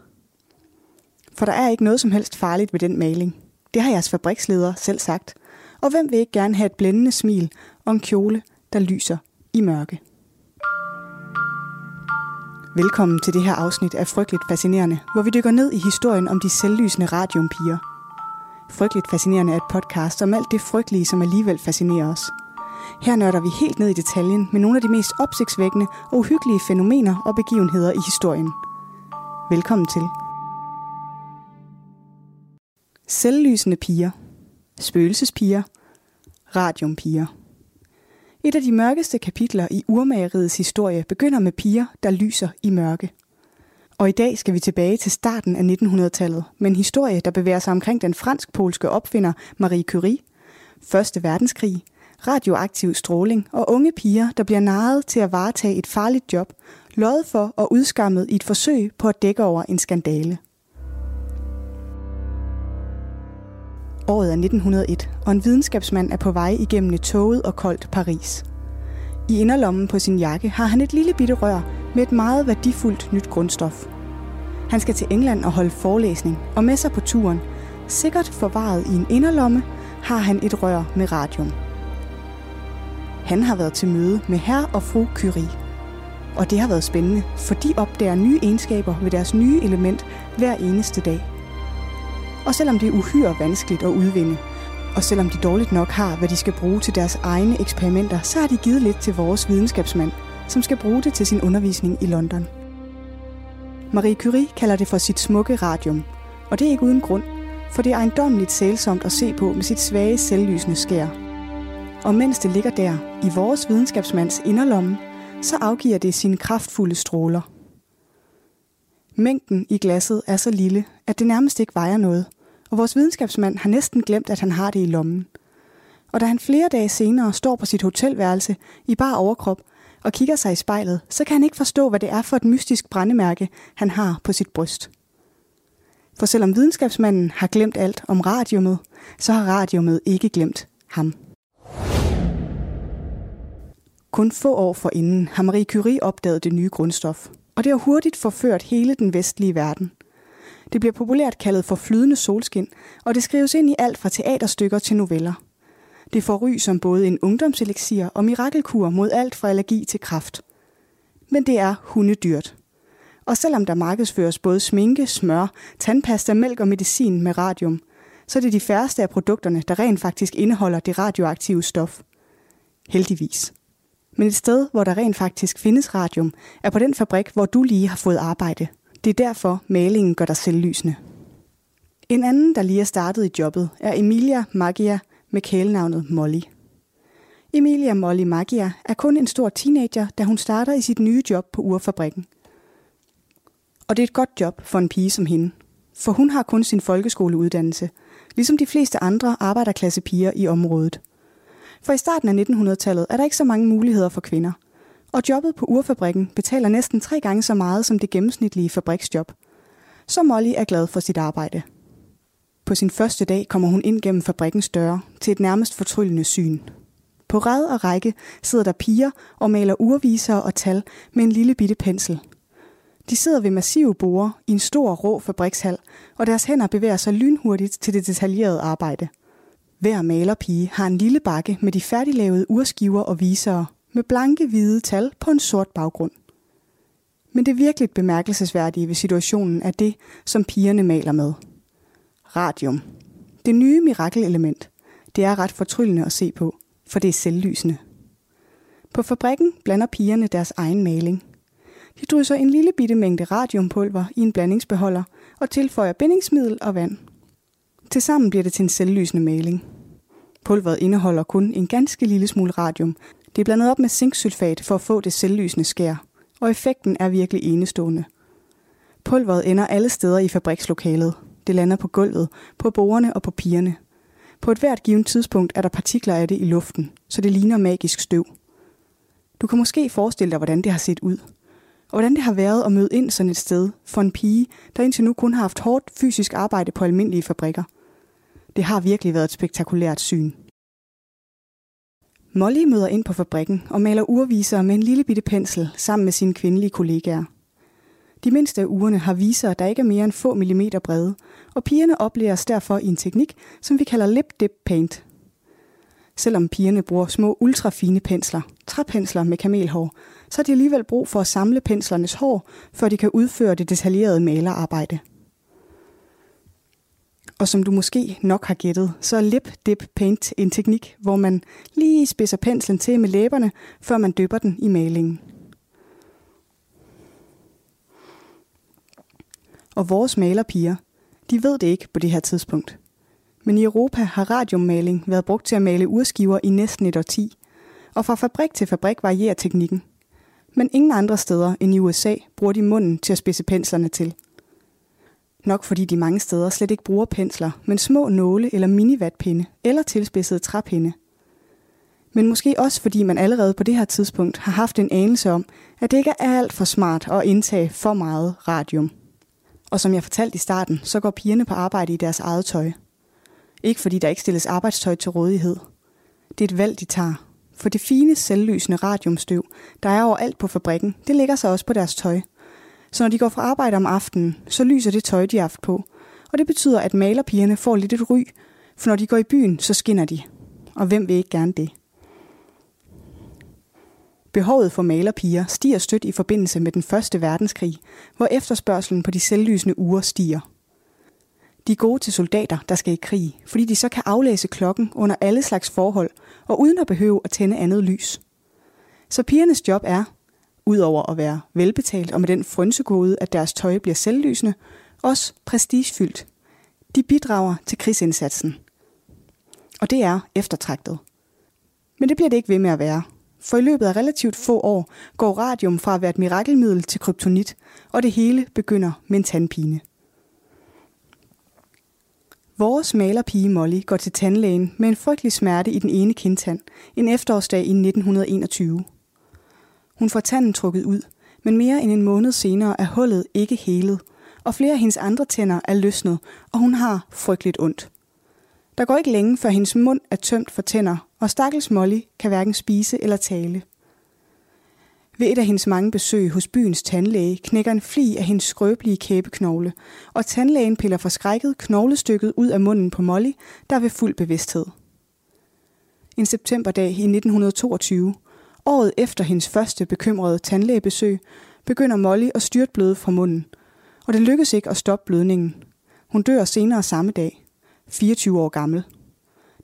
E: For der er ikke noget som helst farligt ved den maling. Det har jeres fabriksleder selv sagt. Og hvem vil ikke gerne have et blændende smil og en kjole, der lyser i mørke? Velkommen til det her afsnit af Frygteligt Fascinerende, hvor vi dykker ned i historien om de selvlysende radiumpiger. Frygteligt Fascinerende er et podcast om alt det frygtelige, som alligevel fascinerer os. Her nørder vi helt ned i detaljen med nogle af de mest opsigtsvækkende og uhyggelige fænomener og begivenheder i historien. Velkommen til. Selvlysende piger. Spøgelsespiger. Radiumpiger. Et af de mørkeste kapitler i urmageriets historie begynder med piger, der lyser i mørke. Og i dag skal vi tilbage til starten af 1900-tallet med en historie, der bevæger sig omkring den fransk-polske opfinder Marie Curie, Første verdenskrig, radioaktiv stråling og unge piger, der bliver narret til at varetage et farligt job, løjet for og udskammet i et forsøg på at dække over en skandale. Året er 1901, og en videnskabsmand er på vej igennem et toget og koldt Paris. I inderlommen på sin jakke har han et lille bitte rør med et meget værdifuldt nyt grundstof. Han skal til England og holde forelæsning, og med sig på turen, sikkert forvaret i en inderlomme, har han et rør med radium. Han har været til møde med herr og fru Curie. Og det har været spændende, for de opdager nye egenskaber ved deres nye element hver eneste dag. Og selvom det er uhyre vanskeligt at udvinde, og selvom de dårligt nok har, hvad de skal bruge til deres egne eksperimenter, så har de givet lidt til vores videnskabsmand, som skal bruge det til sin undervisning i London. Marie Curie kalder det for sit smukke radium, og det er ikke uden grund, for det er ejendommeligt sælsomt at se på med sit svage selvlysende skær. Og mens det ligger der, i vores videnskabsmands inderlomme, så afgiver det sine kraftfulde stråler. Mængden i glasset er så lille, at det nærmest ikke vejer noget, og vores videnskabsmand har næsten glemt, at han har det i lommen. Og da han flere dage senere står på sit hotelværelse i bar overkrop og kigger sig i spejlet, så kan han ikke forstå, hvad det er for et mystisk brændemærke, han har på sit bryst. For selvom videnskabsmanden har glemt alt om radiumet, så har radiumet ikke glemt ham. Kun få år forinden har Marie Curie opdaget det nye grundstof, og det har hurtigt forført hele den vestlige verden. Det bliver populært kaldet for flydende solskin, og det skrives ind i alt fra teaterstykker til noveller. Det får ry som både en ungdomseleksir og mirakelkur mod alt fra allergi til kraft. Men det er hundedyrt. Og selvom der markedsføres både sminke, smør, tandpasta, mælk og medicin med radium, så er det de færreste af produkterne, der rent faktisk indeholder det radioaktive stof. Heldigvis. Men et sted, hvor der rent faktisk findes radium, er på den fabrik, hvor du lige har fået arbejde. Det er derfor, malingen gør dig selvlysende. En anden, der lige er startet i jobbet, er Emilia Magia med kælenavnet Molly. Emilia Molly Magia er kun en stor teenager, da hun starter i sit nye job på urfabrikken. Og det er et godt job for en pige som hende, for hun har kun sin folkeskoleuddannelse, ligesom de fleste andre arbejderklassepiger i området. For i starten af 1900-tallet er der ikke så mange muligheder for kvinder. Og jobbet på urfabrikken betaler næsten tre gange så meget som det gennemsnitlige fabriksjob. Så Molly er glad for sit arbejde. På sin første dag kommer hun ind gennem fabrikkens døre til et nærmest fortryllende syn. På ræd og række sidder der piger og maler urviser og tal med en lille bitte pensel. De sidder ved massive borde i en stor rå fabrikshal, og deres hænder bevæger sig lynhurtigt til det detaljerede arbejde – hver malerpige har en lille bakke med de færdiglavede urskiver og visere med blanke hvide tal på en sort baggrund. Men det virkelig bemærkelsesværdige ved situationen er det, som pigerne maler med. Radium. Det nye mirakelelement. Det er ret fortryllende at se på, for det er selvlysende. På fabrikken blander pigerne deres egen maling. De drysser en lille bitte mængde radiumpulver i en blandingsbeholder og tilføjer bindingsmiddel og vand. Tilsammen bliver det til en selvlysende maling. Pulveret indeholder kun en ganske lille smule radium. Det er blandet op med zinksulfat for at få det selvlysende skær, og effekten er virkelig enestående. Pulveret ender alle steder i fabrikslokalet. Det lander på gulvet, på bordene og på pigerne. På et hvert givet tidspunkt er der partikler af det i luften, så det ligner magisk støv. Du kan måske forestille dig, hvordan det har set ud. Og hvordan det har været at møde ind sådan et sted for en pige, der indtil nu kun har haft hårdt fysisk arbejde på almindelige fabrikker. Det har virkelig været et spektakulært syn. Molly møder ind på fabrikken og maler urviser med en lille bitte pensel sammen med sine kvindelige kollegaer. De mindste af ugerne har viser, der ikke er mere end få millimeter brede, og pigerne oplæres derfor i en teknik, som vi kalder lip dip paint. Selvom pigerne bruger små ultrafine pensler, træpensler med kamelhår, så har de alligevel brug for at samle penslernes hår, før de kan udføre det detaljerede malerarbejde. Og som du måske nok har gættet, så er lip dip paint en teknik, hvor man lige spidser penslen til med læberne, før man dypper den i malingen. Og vores malerpiger, de ved det ikke på det her tidspunkt. Men i Europa har radiummaling været brugt til at male urskiver i næsten et årti, og fra fabrik til fabrik varierer teknikken. Men ingen andre steder end i USA bruger de munden til at spidse penslerne til. Nok fordi de mange steder slet ikke bruger pensler, men små nåle eller minivatpinde eller tilspidsede træpinde. Men måske også fordi man allerede på det her tidspunkt har haft en anelse om, at det ikke er alt for smart at indtage for meget radium. Og som jeg fortalte i starten, så går pigerne på arbejde i deres eget tøj. Ikke fordi der ikke stilles arbejdstøj til rådighed. Det er et valg, de tager. For det fine, selvlysende radiumstøv, der er overalt på fabrikken, det ligger sig også på deres tøj. Så når de går fra arbejde om aftenen, så lyser det tøj, de har haft på. Og det betyder, at malerpigerne får lidt et ry, for når de går i byen, så skinner de. Og hvem vil ikke gerne det? Behovet for malerpiger stiger stødt i forbindelse med den første verdenskrig, hvor efterspørgselen på de selvlysende uger stiger. De er gode til soldater, der skal i krig, fordi de så kan aflæse klokken under alle slags forhold, og uden at behøve at tænde andet lys. Så pigernes job er, udover at være velbetalt og med den frønsegode, at deres tøj bliver selvlysende, også prestigefyldt. De bidrager til krigsindsatsen. Og det er eftertragtet. Men det bliver det ikke ved med at være, for i løbet af relativt få år går radium fra at være et mirakelmiddel til kryptonit, og det hele begynder med en tandpine. Vores malerpige Molly går til tandlægen med en frygtelig smerte i den ene kindtand en efterårsdag i 1921. Hun får tanden trukket ud, men mere end en måned senere er hullet ikke helet, og flere af hendes andre tænder er løsnet, og hun har frygteligt ondt. Der går ikke længe, før hendes mund er tømt for tænder, og stakkels Molly kan hverken spise eller tale. Ved et af hendes mange besøg hos byens tandlæge knækker en fli af hendes skrøbelige kæbeknogle, og tandlægen piller forskrækket knoglestykket ud af munden på Molly, der er ved fuld bevidsthed. En septemberdag i 1922, året efter hendes første bekymrede tandlægebesøg, begynder Molly at styrtbløde fra munden, og det lykkes ikke at stoppe blødningen. Hun dør senere samme dag, 24 år gammel.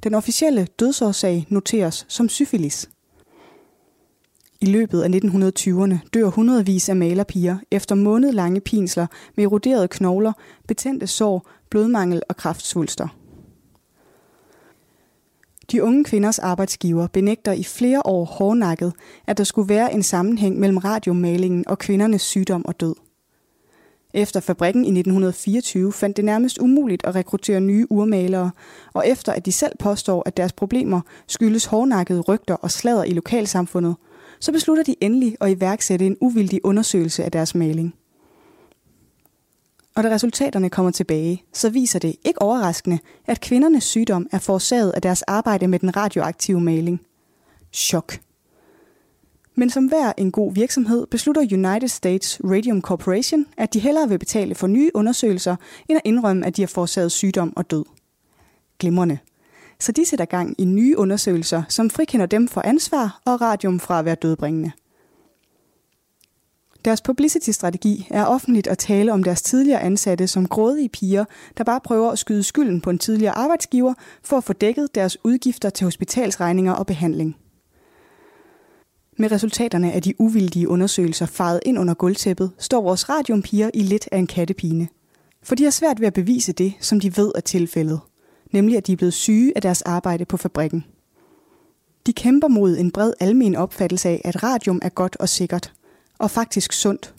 E: Den officielle dødsårsag noteres som syfilis. I løbet af 1920'erne dør hundredvis af malerpiger efter månedlange pinsler med eroderede knogler, betændte sår, blodmangel og kraftsvulster. De unge kvinders arbejdsgiver benægter i flere år hårdnakket, at der skulle være en sammenhæng mellem radiomalingen og kvindernes sygdom og død. Efter fabrikken i 1924 fandt det nærmest umuligt at rekruttere nye urmalere, og efter at de selv påstår, at deres problemer skyldes hårdnakkede rygter og slader i lokalsamfundet, så beslutter de endelig at iværksætte en uvildig undersøgelse af deres maling. Og da resultaterne kommer tilbage, så viser det ikke overraskende, at kvindernes sygdom er forårsaget af deres arbejde med den radioaktive maling. Chok. Men som hver en god virksomhed beslutter United States Radium Corporation, at de hellere vil betale for nye undersøgelser, end at indrømme, at de har forårsaget sygdom og død. Glimrende. Så de sætter gang i nye undersøgelser, som frikender dem for ansvar og radium fra at være dødbringende. Deres publicity-strategi er offentligt at tale om deres tidligere ansatte som grådige piger, der bare prøver at skyde skylden på en tidligere arbejdsgiver for at få dækket deres udgifter til hospitalsregninger og behandling. Med resultaterne af de uvildige undersøgelser faret ind under gulvtæppet, står vores radiumpiger i lidt af en kattepine. For de har svært ved at bevise det, som de ved er tilfældet. Nemlig at de er blevet syge af deres arbejde på fabrikken. De kæmper mod en bred almen opfattelse af, at radium er godt og sikkert. Og faktisk sundt.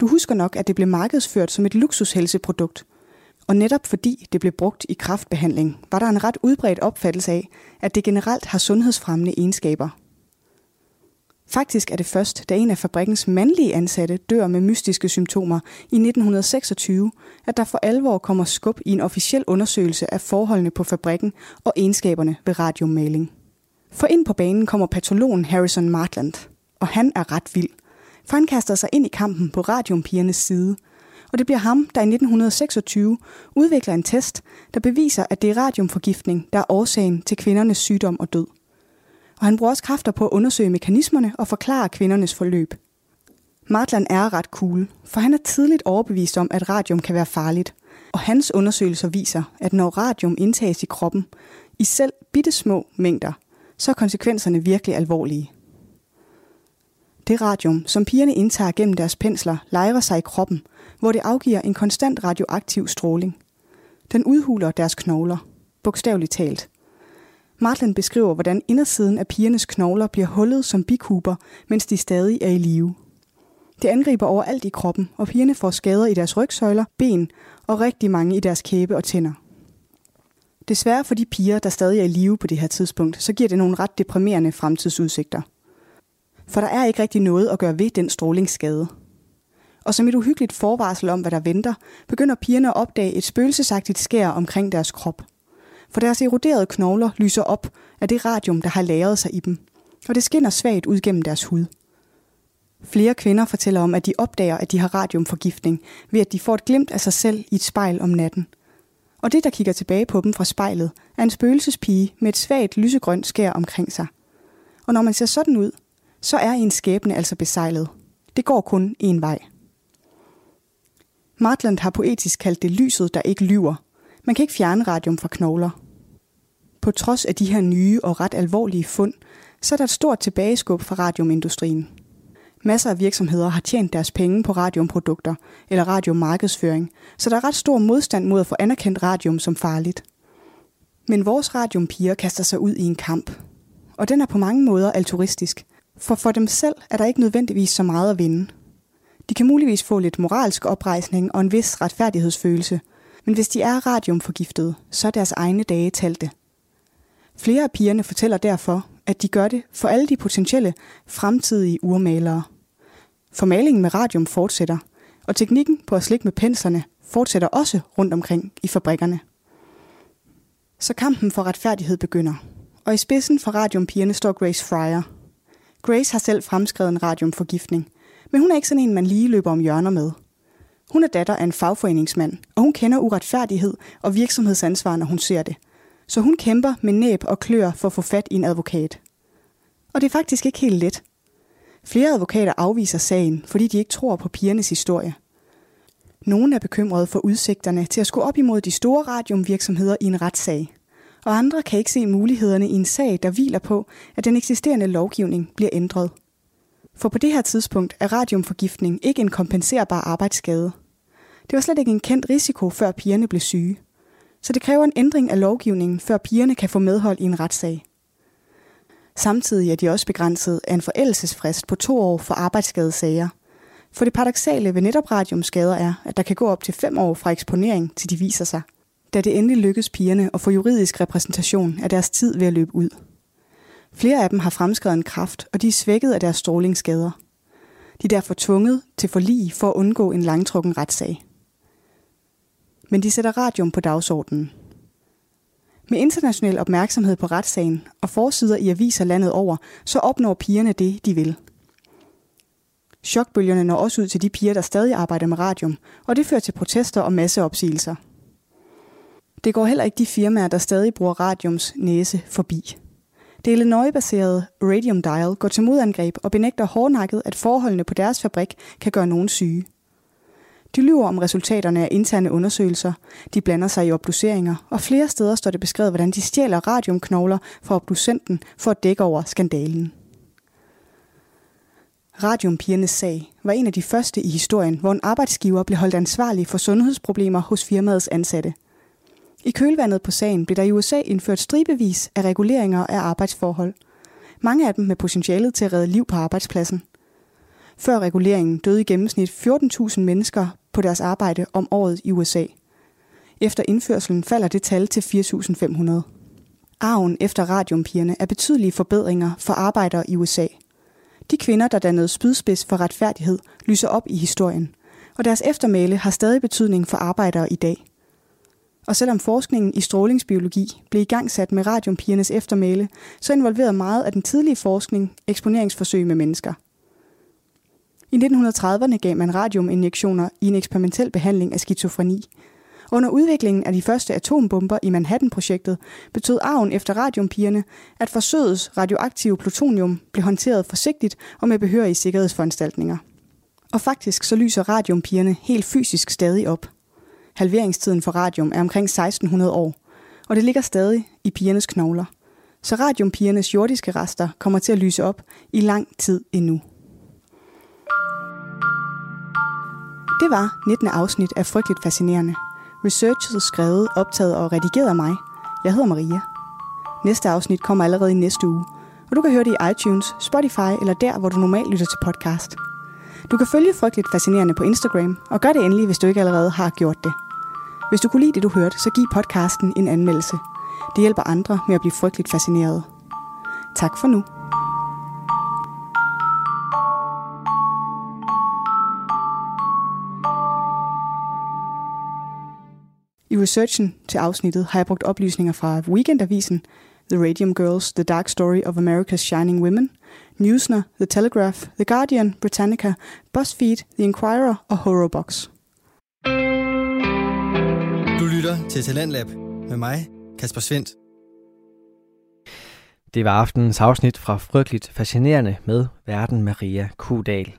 E: Du husker nok, at det blev markedsført som et luksushelseprodukt. Og netop fordi det blev brugt i kraftbehandling, var der en ret udbredt opfattelse af, at det generelt har sundhedsfremmende egenskaber – Faktisk er det først, da en af fabrikkens mandlige ansatte dør med mystiske symptomer i 1926, at der for alvor kommer skub i en officiel undersøgelse af forholdene på fabrikken og egenskaberne ved radiomaling. For ind på banen kommer patologen Harrison Martland, og han er ret vild, for han kaster sig ind i kampen på radiumpigernes side, og det bliver ham, der i 1926 udvikler en test, der beviser, at det er radiumforgiftning, der er årsagen til kvindernes sygdom og død og han bruger også kræfter på at undersøge mekanismerne og forklare kvindernes forløb. Martland er ret cool, for han er tidligt overbevist om, at radium kan være farligt, og hans undersøgelser viser, at når radium indtages i kroppen, i selv bitte små mængder, så er konsekvenserne virkelig alvorlige. Det radium, som pigerne indtager gennem deres pensler, lejrer sig i kroppen, hvor det afgiver en konstant radioaktiv stråling. Den udhuler deres knogler, bogstaveligt talt, Martland beskriver, hvordan indersiden af pigernes knogler bliver hullet som bikuber, mens de stadig er i live. Det angriber overalt i kroppen, og pigerne får skader i deres rygsøjler, ben og rigtig mange i deres kæbe og tænder. Desværre for de piger, der stadig er i live på det her tidspunkt, så giver det nogle ret deprimerende fremtidsudsigter. For der er ikke rigtig noget at gøre ved den strålingsskade. Og som et uhyggeligt forvarsel om, hvad der venter, begynder pigerne at opdage et spøgelsesagtigt skær omkring deres krop – for deres eroderede knogler lyser op af det radium, der har lagret sig i dem, og det skinner svagt ud gennem deres hud. Flere kvinder fortæller om, at de opdager, at de har radiumforgiftning, ved at de får et glimt af sig selv i et spejl om natten. Og det, der kigger tilbage på dem fra spejlet, er en spøgelsespige med et svagt lysegrønt skær omkring sig. Og når man ser sådan ud, så er en skæbne altså besejlet. Det går kun en vej. Martland har poetisk kaldt det lyset, der ikke lyver, man kan ikke fjerne radium fra knogler. På trods af de her nye og ret alvorlige fund, så er der et stort tilbageskub fra radiumindustrien. Masser af virksomheder har tjent deres penge på radiumprodukter eller radiomarkedsføring, så der er ret stor modstand mod at få anerkendt radium som farligt. Men vores radiumpiger kaster sig ud i en kamp. Og den er på mange måder altruistisk, for for dem selv er der ikke nødvendigvis så meget at vinde. De kan muligvis få lidt moralsk oprejsning og en vis retfærdighedsfølelse – men hvis de er radiumforgiftede, så er deres egne dage talte. Flere af pigerne fortæller derfor, at de gør det for alle de potentielle fremtidige urmalere. For malingen med radium fortsætter, og teknikken på at slikke med penslerne fortsætter også rundt omkring i fabrikkerne. Så kampen for retfærdighed begynder, og i spidsen for radiumpigerne står Grace Fryer. Grace har selv fremskrevet en radiumforgiftning, men hun er ikke sådan en, man lige løber om hjørner med – hun er datter af en fagforeningsmand, og hun kender uretfærdighed og virksomhedsansvar, når hun ser det. Så hun kæmper med næb og klør for at få fat i en advokat. Og det er faktisk ikke helt let. Flere advokater afviser sagen, fordi de ikke tror på pigernes historie. Nogle er bekymrede for udsigterne til at skulle op imod de store radiumvirksomheder i en retssag. Og andre kan ikke se mulighederne i en sag, der hviler på, at den eksisterende lovgivning bliver ændret – for på det her tidspunkt er radiumforgiftning ikke en kompenserbar arbejdsskade. Det var slet ikke en kendt risiko, før pigerne blev syge. Så det kræver en ændring af lovgivningen, før pigerne kan få medhold i en retssag. Samtidig er de også begrænset af en forældelsesfrist på to år for arbejdsskadesager. For det paradoxale ved netop radiumskader er, at der kan gå op til fem år fra eksponering, til de viser sig. Da det endelig lykkes pigerne at få juridisk repræsentation, er deres tid ved at løbe ud. Flere af dem har fremskrevet en kraft, og de er svækket af deres strålingsskader. De er derfor tvunget til forlig for at undgå en langtrukken retssag. Men de sætter radium på dagsordenen. Med international opmærksomhed på retssagen og forsider i aviser landet over, så opnår pigerne det, de vil. Chokbølgerne når også ud til de piger, der stadig arbejder med radium, og det fører til protester og masseopsigelser. Det går heller ikke de firmaer, der stadig bruger radiums næse forbi. Det Illinois-baserede Radium Dial går til modangreb og benægter hårdnakket, at forholdene på deres fabrik kan gøre nogen syge. De lyver om resultaterne af interne undersøgelser, de blander sig i obduceringer, og flere steder står det beskrevet, hvordan de stjæler radiumknogler fra obducenten for at dække over skandalen. Radiumpigernes sag var en af de første i historien, hvor en arbejdsgiver blev holdt ansvarlig for sundhedsproblemer hos firmaets ansatte. I kølvandet på sagen blev der i USA indført stribevis af reguleringer af arbejdsforhold. Mange af dem med potentialet til at redde liv på arbejdspladsen. Før reguleringen døde i gennemsnit 14.000 mennesker på deres arbejde om året i USA. Efter indførselen falder det tal til 4.500. Arven efter radiumpigerne er betydelige forbedringer for arbejdere i USA – de kvinder, der dannede spydspids for retfærdighed, lyser op i historien, og deres eftermæle har stadig betydning for arbejdere i dag. Og selvom forskningen i strålingsbiologi blev i gang sat med radiumpigernes eftermæle, så involverede meget af den tidlige forskning eksponeringsforsøg med mennesker. I 1930'erne gav man radiuminjektioner i en eksperimentel behandling af skizofreni, under udviklingen af de første atombomber i Manhattan-projektet betød arven efter radiumpigerne, at forsøgets radioaktive plutonium blev håndteret forsigtigt og med behørige sikkerhedsforanstaltninger. Og faktisk så lyser radiumpigerne helt fysisk stadig op. Halveringstiden for radium er omkring 1600 år, og det ligger stadig i pigernes knogler. Så radiumpigernes jordiske rester kommer til at lyse op i lang tid endnu. Det var 19. afsnit af Frygteligt Fascinerende. Researchet, skrevet, optaget og redigeret af mig. Jeg hedder Maria. Næste afsnit kommer allerede i næste uge, og du kan høre det i iTunes, Spotify eller der, hvor du normalt lytter til podcast. Du kan følge Frygteligt Fascinerende på Instagram, og gør det endelig, hvis du ikke allerede har gjort det. Hvis du kunne lide det, du hørte, så giv podcasten en anmeldelse. Det hjælper andre med at blive frygteligt fascineret. Tak for nu. I researchen til afsnittet har jeg brugt oplysninger fra Weekendavisen, The Radium Girls, The Dark Story of America's Shining Women, Newsner, The Telegraph, The Guardian, Britannica, BuzzFeed, The Inquirer og Horrorbox.
A: Du lytter til Talentlab med mig, Kasper Svendt. Det var aftenens afsnit fra Frygteligt Fascinerende med Verden Maria Kudal.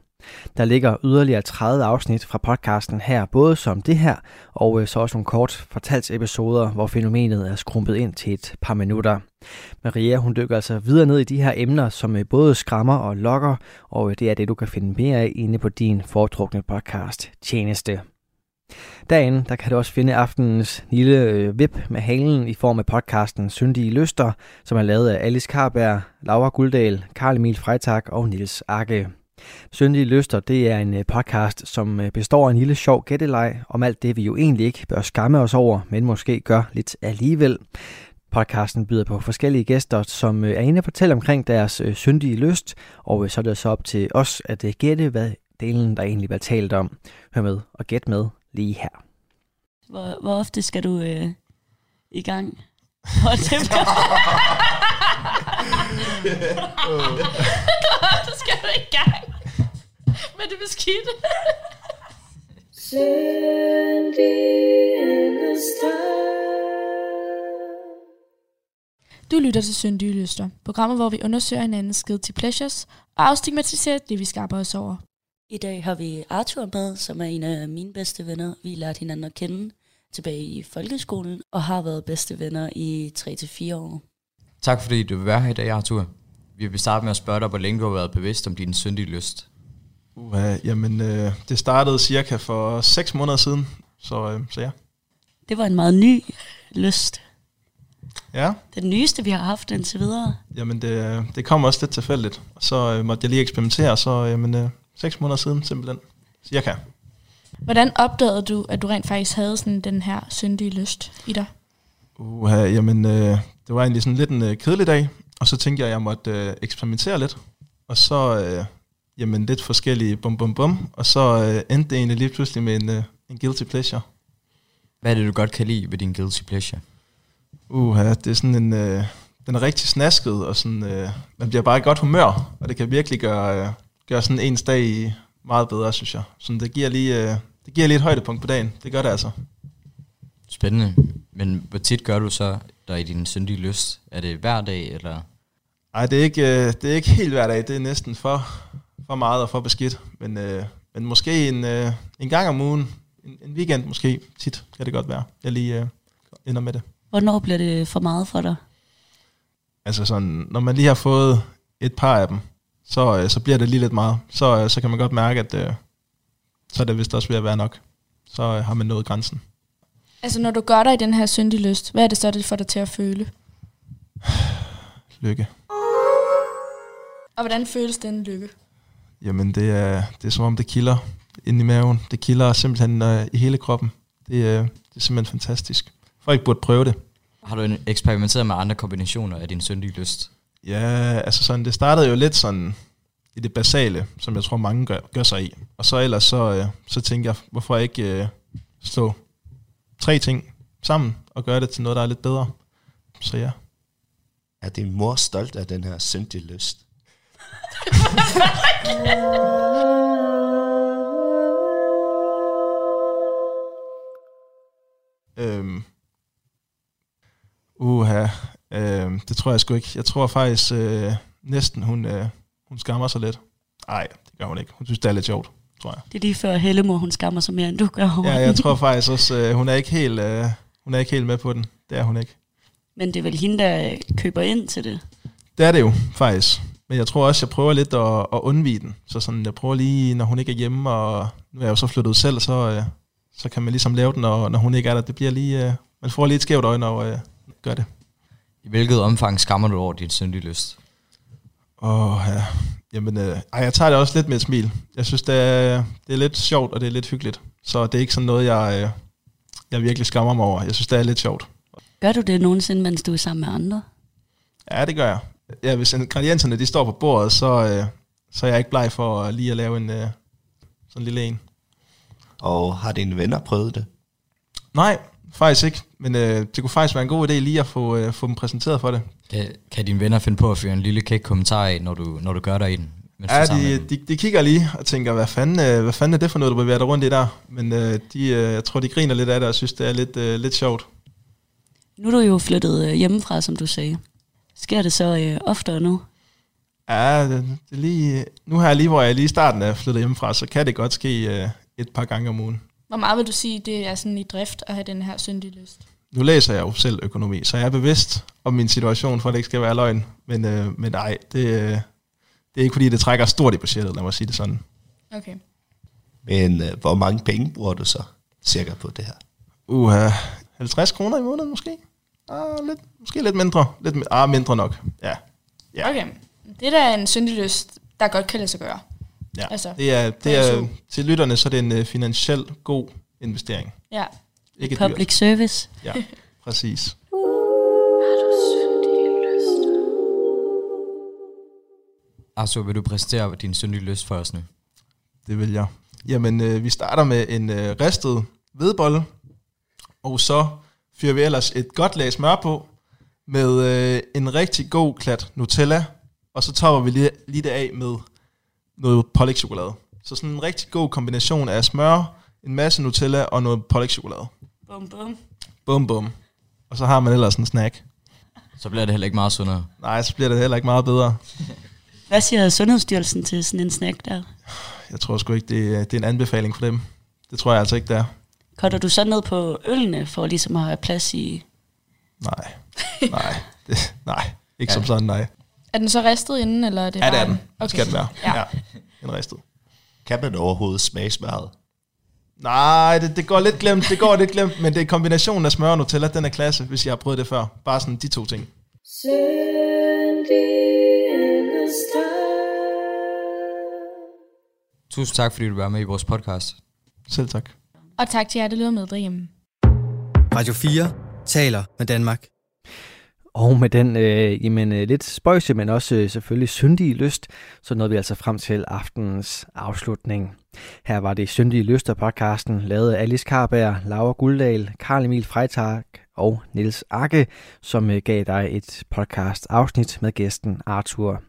A: Der ligger yderligere 30 afsnit fra podcasten her, både som det her, og øh, så også nogle kort fortalsepisoder, hvor fænomenet er skrumpet ind til et par minutter. Maria hun dykker altså videre ned i de her emner, som øh, både skræmmer og lokker, og øh, det er det, du kan finde mere af inde på din foretrukne podcast tjeneste. Derinde der kan du også finde aftenens lille øh, vip med halen i form af podcasten Syndige Lyster, som er lavet af Alice Karberg, Laura Guldal, Karl Emil Freitag og Nils Arke. Syndige Lyster, det er en øh, podcast, som øh, består af en lille sjov gætteleg om alt det, vi jo egentlig ikke bør skamme os over, men måske gør lidt alligevel. Podcasten byder på forskellige gæster, som øh, er inde og fortælle omkring deres syndige lyst, og så er det så op til os at gætte, hvad delen der egentlig bliver talt om. Hør med og gæt med lige her.
F: Hvor, hvor ofte skal du øh, i gang? Hvor skal du i gang med det beskidte? Du lytter til Syndige Lyster, programmet, hvor vi undersøger hinandens til pleasures og afstigmatiserer det, vi skaber os over.
G: I dag har vi Arthur med, som er en af mine bedste venner. Vi lærte hinanden at kende tilbage i folkeskolen og har været bedste venner i 3-4 år.
H: Tak fordi du vil være her i dag, Arthur. Vi vil starte med at spørge dig, hvor længe du har været bevidst om din syndige lyst.
I: Uh, jamen, øh, det startede cirka for 6 måneder siden, så, øh, så ja.
G: Det var en meget ny lyst.
I: Ja.
G: Den nyeste, vi har haft indtil videre.
I: Jamen, det, det kom også lidt tilfældigt. Så øh, måtte jeg lige eksperimentere, så jamen, øh, 6 måneder siden simpelthen. Cirka.
F: Hvordan opdagede du, at du rent faktisk havde sådan den her syndige lyst i dig?
I: Uh, jamen, øh, det var egentlig sådan lidt en øh, kedelig dag, og så tænkte jeg, at jeg måtte øh, eksperimentere lidt. Og så, øh, jamen, lidt forskellige bum bum bum, og så øh, endte det egentlig lige pludselig med en, øh, en guilty pleasure.
H: Hvad er det, du godt kan lide ved din guilty pleasure?
I: Uh, det er sådan en, øh, den er rigtig snasket, og sådan, øh, man bliver bare i godt humør, og det kan virkelig gøre, øh, gøre sådan ens dag i meget bedre, synes jeg. Så det giver lige, øh, det giver lige et højdepunkt på dagen. Det gør det altså.
H: Spændende. Men hvor tit gør du så der i din syndige lyst? Er det hver dag, eller?
I: Nej, det er ikke, øh, det er ikke helt hver dag. Det er næsten for, for meget og for beskidt. Men, øh, men måske en, øh, en gang om ugen, en, en weekend måske, tit kan det godt være. Jeg lige øh, ender med det.
G: Hvornår bliver det for meget for dig?
I: Altså sådan, når man lige har fået et par af dem, så, øh, så bliver det lige lidt meget. Så, øh, så kan man godt mærke, at øh, så er det vist også ved at være nok. Så øh, har man nået grænsen.
F: Altså, når du gør dig i den her syndige lyst, hvad er det så, det får dig til at føle?
I: Lykke.
F: Og hvordan føles den lykke?
I: Jamen, det er, det er som om, det kilder ind i maven. Det kilder simpelthen øh, i hele kroppen. Det, øh, det er simpelthen fantastisk. Folk burde prøve det.
H: Har du eksperimenteret med andre kombinationer af din syndige lyst?
I: Ja, altså sådan, det startede jo lidt sådan i det basale, som jeg tror mange gør, gør sig i. Og så ellers så, øh, så tænker jeg, hvorfor ikke øh, slå tre ting sammen og gøre det til noget, der er lidt bedre. Så ja.
J: Er din mor stolt af den her syndige lyst?
I: Øhm. Uha. Øhm, det tror jeg sgu ikke. Jeg tror faktisk øh, næsten, hun, øh, hun skammer sig lidt. Nej, det gør hun ikke. Hun synes, det er lidt sjovt, tror jeg.
G: Det er lige før Hellemor, hun skammer sig mere, end du gør.
I: Ja, jeg tror faktisk også, øh, hun, er ikke helt, øh, hun er ikke helt med på den. Det er hun ikke.
G: Men det er vel hende, der køber ind til det.
I: Det er det jo, faktisk. Men jeg tror også, jeg prøver lidt at, at undvige den. Så sådan, jeg prøver lige, når hun ikke er hjemme, og nu er jeg jo så flyttet ud selv, så, øh, så kan man ligesom lave den, når, når hun ikke er der. Det bliver lige, øh, man får lige et skævt øje, når øh, gør det.
H: I hvilket omfang skammer du over din syndige lyst?
I: Åh, oh, ja. Jamen, øh, ej, jeg tager det også lidt med et smil. Jeg synes, det er, det er lidt sjovt, og det er lidt hyggeligt. Så det er ikke sådan noget, jeg, øh, jeg virkelig skammer mig over. Jeg synes, det er lidt sjovt.
G: Gør du det nogensinde, mens du er sammen med andre?
I: Ja, det gør jeg. Ja, hvis ingredienserne de står på bordet, så, øh, så er jeg ikke bleg for lige at lave en øh, sådan en lille en.
J: Og har dine venner prøvet det?
I: Nej, faktisk ikke. Men øh, det kunne faktisk være en god idé lige at få, øh, få dem præsenteret for det.
H: Kan, kan dine venner finde på at fyre en lille kæk kommentar af, når du, når du gør dig i den?
I: Ja, de, de, de kigger lige og tænker, hvad fanden, øh, hvad fanden er det for noget, du bevæger dig rundt i der? Men øh, de, øh, jeg tror, de griner lidt af det og synes, det er lidt, øh, lidt sjovt.
G: Nu er du jo flyttet øh, hjemmefra, som du sagde. Sker det så øh, oftere nu?
I: Ja, det, det er lige, nu her lige, hvor jeg lige i starten er flyttet hjemmefra, så kan det godt ske øh, et par gange om ugen.
F: Hvor meget vil du sige, det er sådan i drift at have den her syndige lyst?
I: Nu læser jeg jo selv økonomi, så jeg er bevidst om min situation, for at det ikke skal være løgn. Men, øh, men nej, det, øh, det er ikke fordi, det trækker stort i budgettet, lad mig sige det sådan.
F: Okay.
J: Men øh, hvor mange penge bruger du så cirka på det her?
I: Uha, 50 kroner i måneden måske? Ah, lidt, måske lidt mindre. Lidt, ah, mindre nok. Ja, Ja.
F: Okay. Det der er en syndig lyst, der godt kan lade sig gøre.
I: Ja.
F: Altså,
I: det er, det er,
F: SU.
I: til lytterne, så er det en uh, finansiel god investering.
F: Ja.
I: Ikke
G: Public
I: dyrt.
G: service.
I: Ja, præcis.
H: Arthur, vil du præsentere din syndige lyst for os nu?
I: Det vil jeg. Jamen, øh, vi starter med en øh, ristet hvedebolle, og så fyrer vi ellers et godt lag smør på, med øh, en rigtig god klat Nutella, og så topper vi lige, lige det af med noget pålægtschokolade. Så sådan en rigtig god kombination af smør, en masse Nutella og noget pålægtschokolade.
G: Bum, bum.
I: Bum, bum. Og så har man ellers en snack.
H: Så bliver det heller ikke meget sundere.
I: Nej, så bliver det heller ikke meget bedre.
G: Hvad siger Sundhedsstyrelsen til sådan en snack der?
I: Jeg tror sgu ikke, det, er- det er en anbefaling for dem. Det tror jeg altså ikke, det er.
G: Kotter du så ned på ølene, for ligesom at have plads i...
I: Nej, nej, det, nej. Ikke som sådan, nej.
F: Er den så ristet inden, eller er det
I: Ja, det er
F: en-
I: den. Okay. Skal den være.
F: Ja.
I: Ja. En ristet.
J: Kan man overhovedet smage smøret?
I: Nej, det, det går lidt glemt, det går lidt glemt, men det er kombinationen af smør og Nutella, den er klasse, hvis jeg har prøvet det før. Bare sådan de to ting.
H: Tusind tak, fordi du var med i vores podcast.
I: Selv tak.
F: Og tak til jer, der lytter med derhjemme.
A: Radio 4 taler med Danmark. Og med den øh, jamen, øh, lidt spøjse, men også øh, selvfølgelig syndige lyst, så nåede vi altså frem til aftenens afslutning. Her var det Syndige Lyster podcasten, lavet af Alice Karberg, Laura Guldal, Karl Emil Freitag og Niels Akke, som øh, gav dig et podcast afsnit med gæsten Arthur.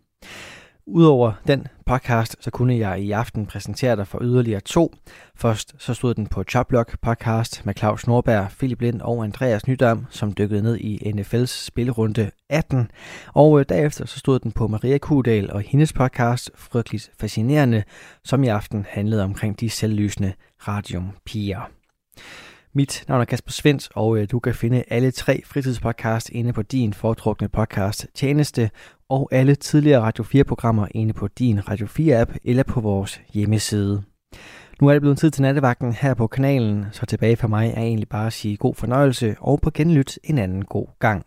A: Udover den podcast, så kunne jeg i aften præsentere dig for yderligere to. Først så stod den på Choplock podcast med Claus Norberg, Philip Lind og Andreas Nydam, som dykkede ned i NFL's spillerunde 18. Og øh, derefter så stod den på Maria Kudal og hendes podcast Frygteligt Fascinerende, som i aften handlede omkring de selvlysende radiumpiger. Mit navn er Kasper Svens, og øh, du kan finde alle tre fritidspodcast inde på din foretrukne podcast tjeneste, og alle tidligere Radio 4-programmer inde på din Radio 4-app eller på vores hjemmeside. Nu er det blevet tid til nattevagten her på kanalen, så tilbage for mig er egentlig bare at sige god fornøjelse og på genlyt en anden god gang.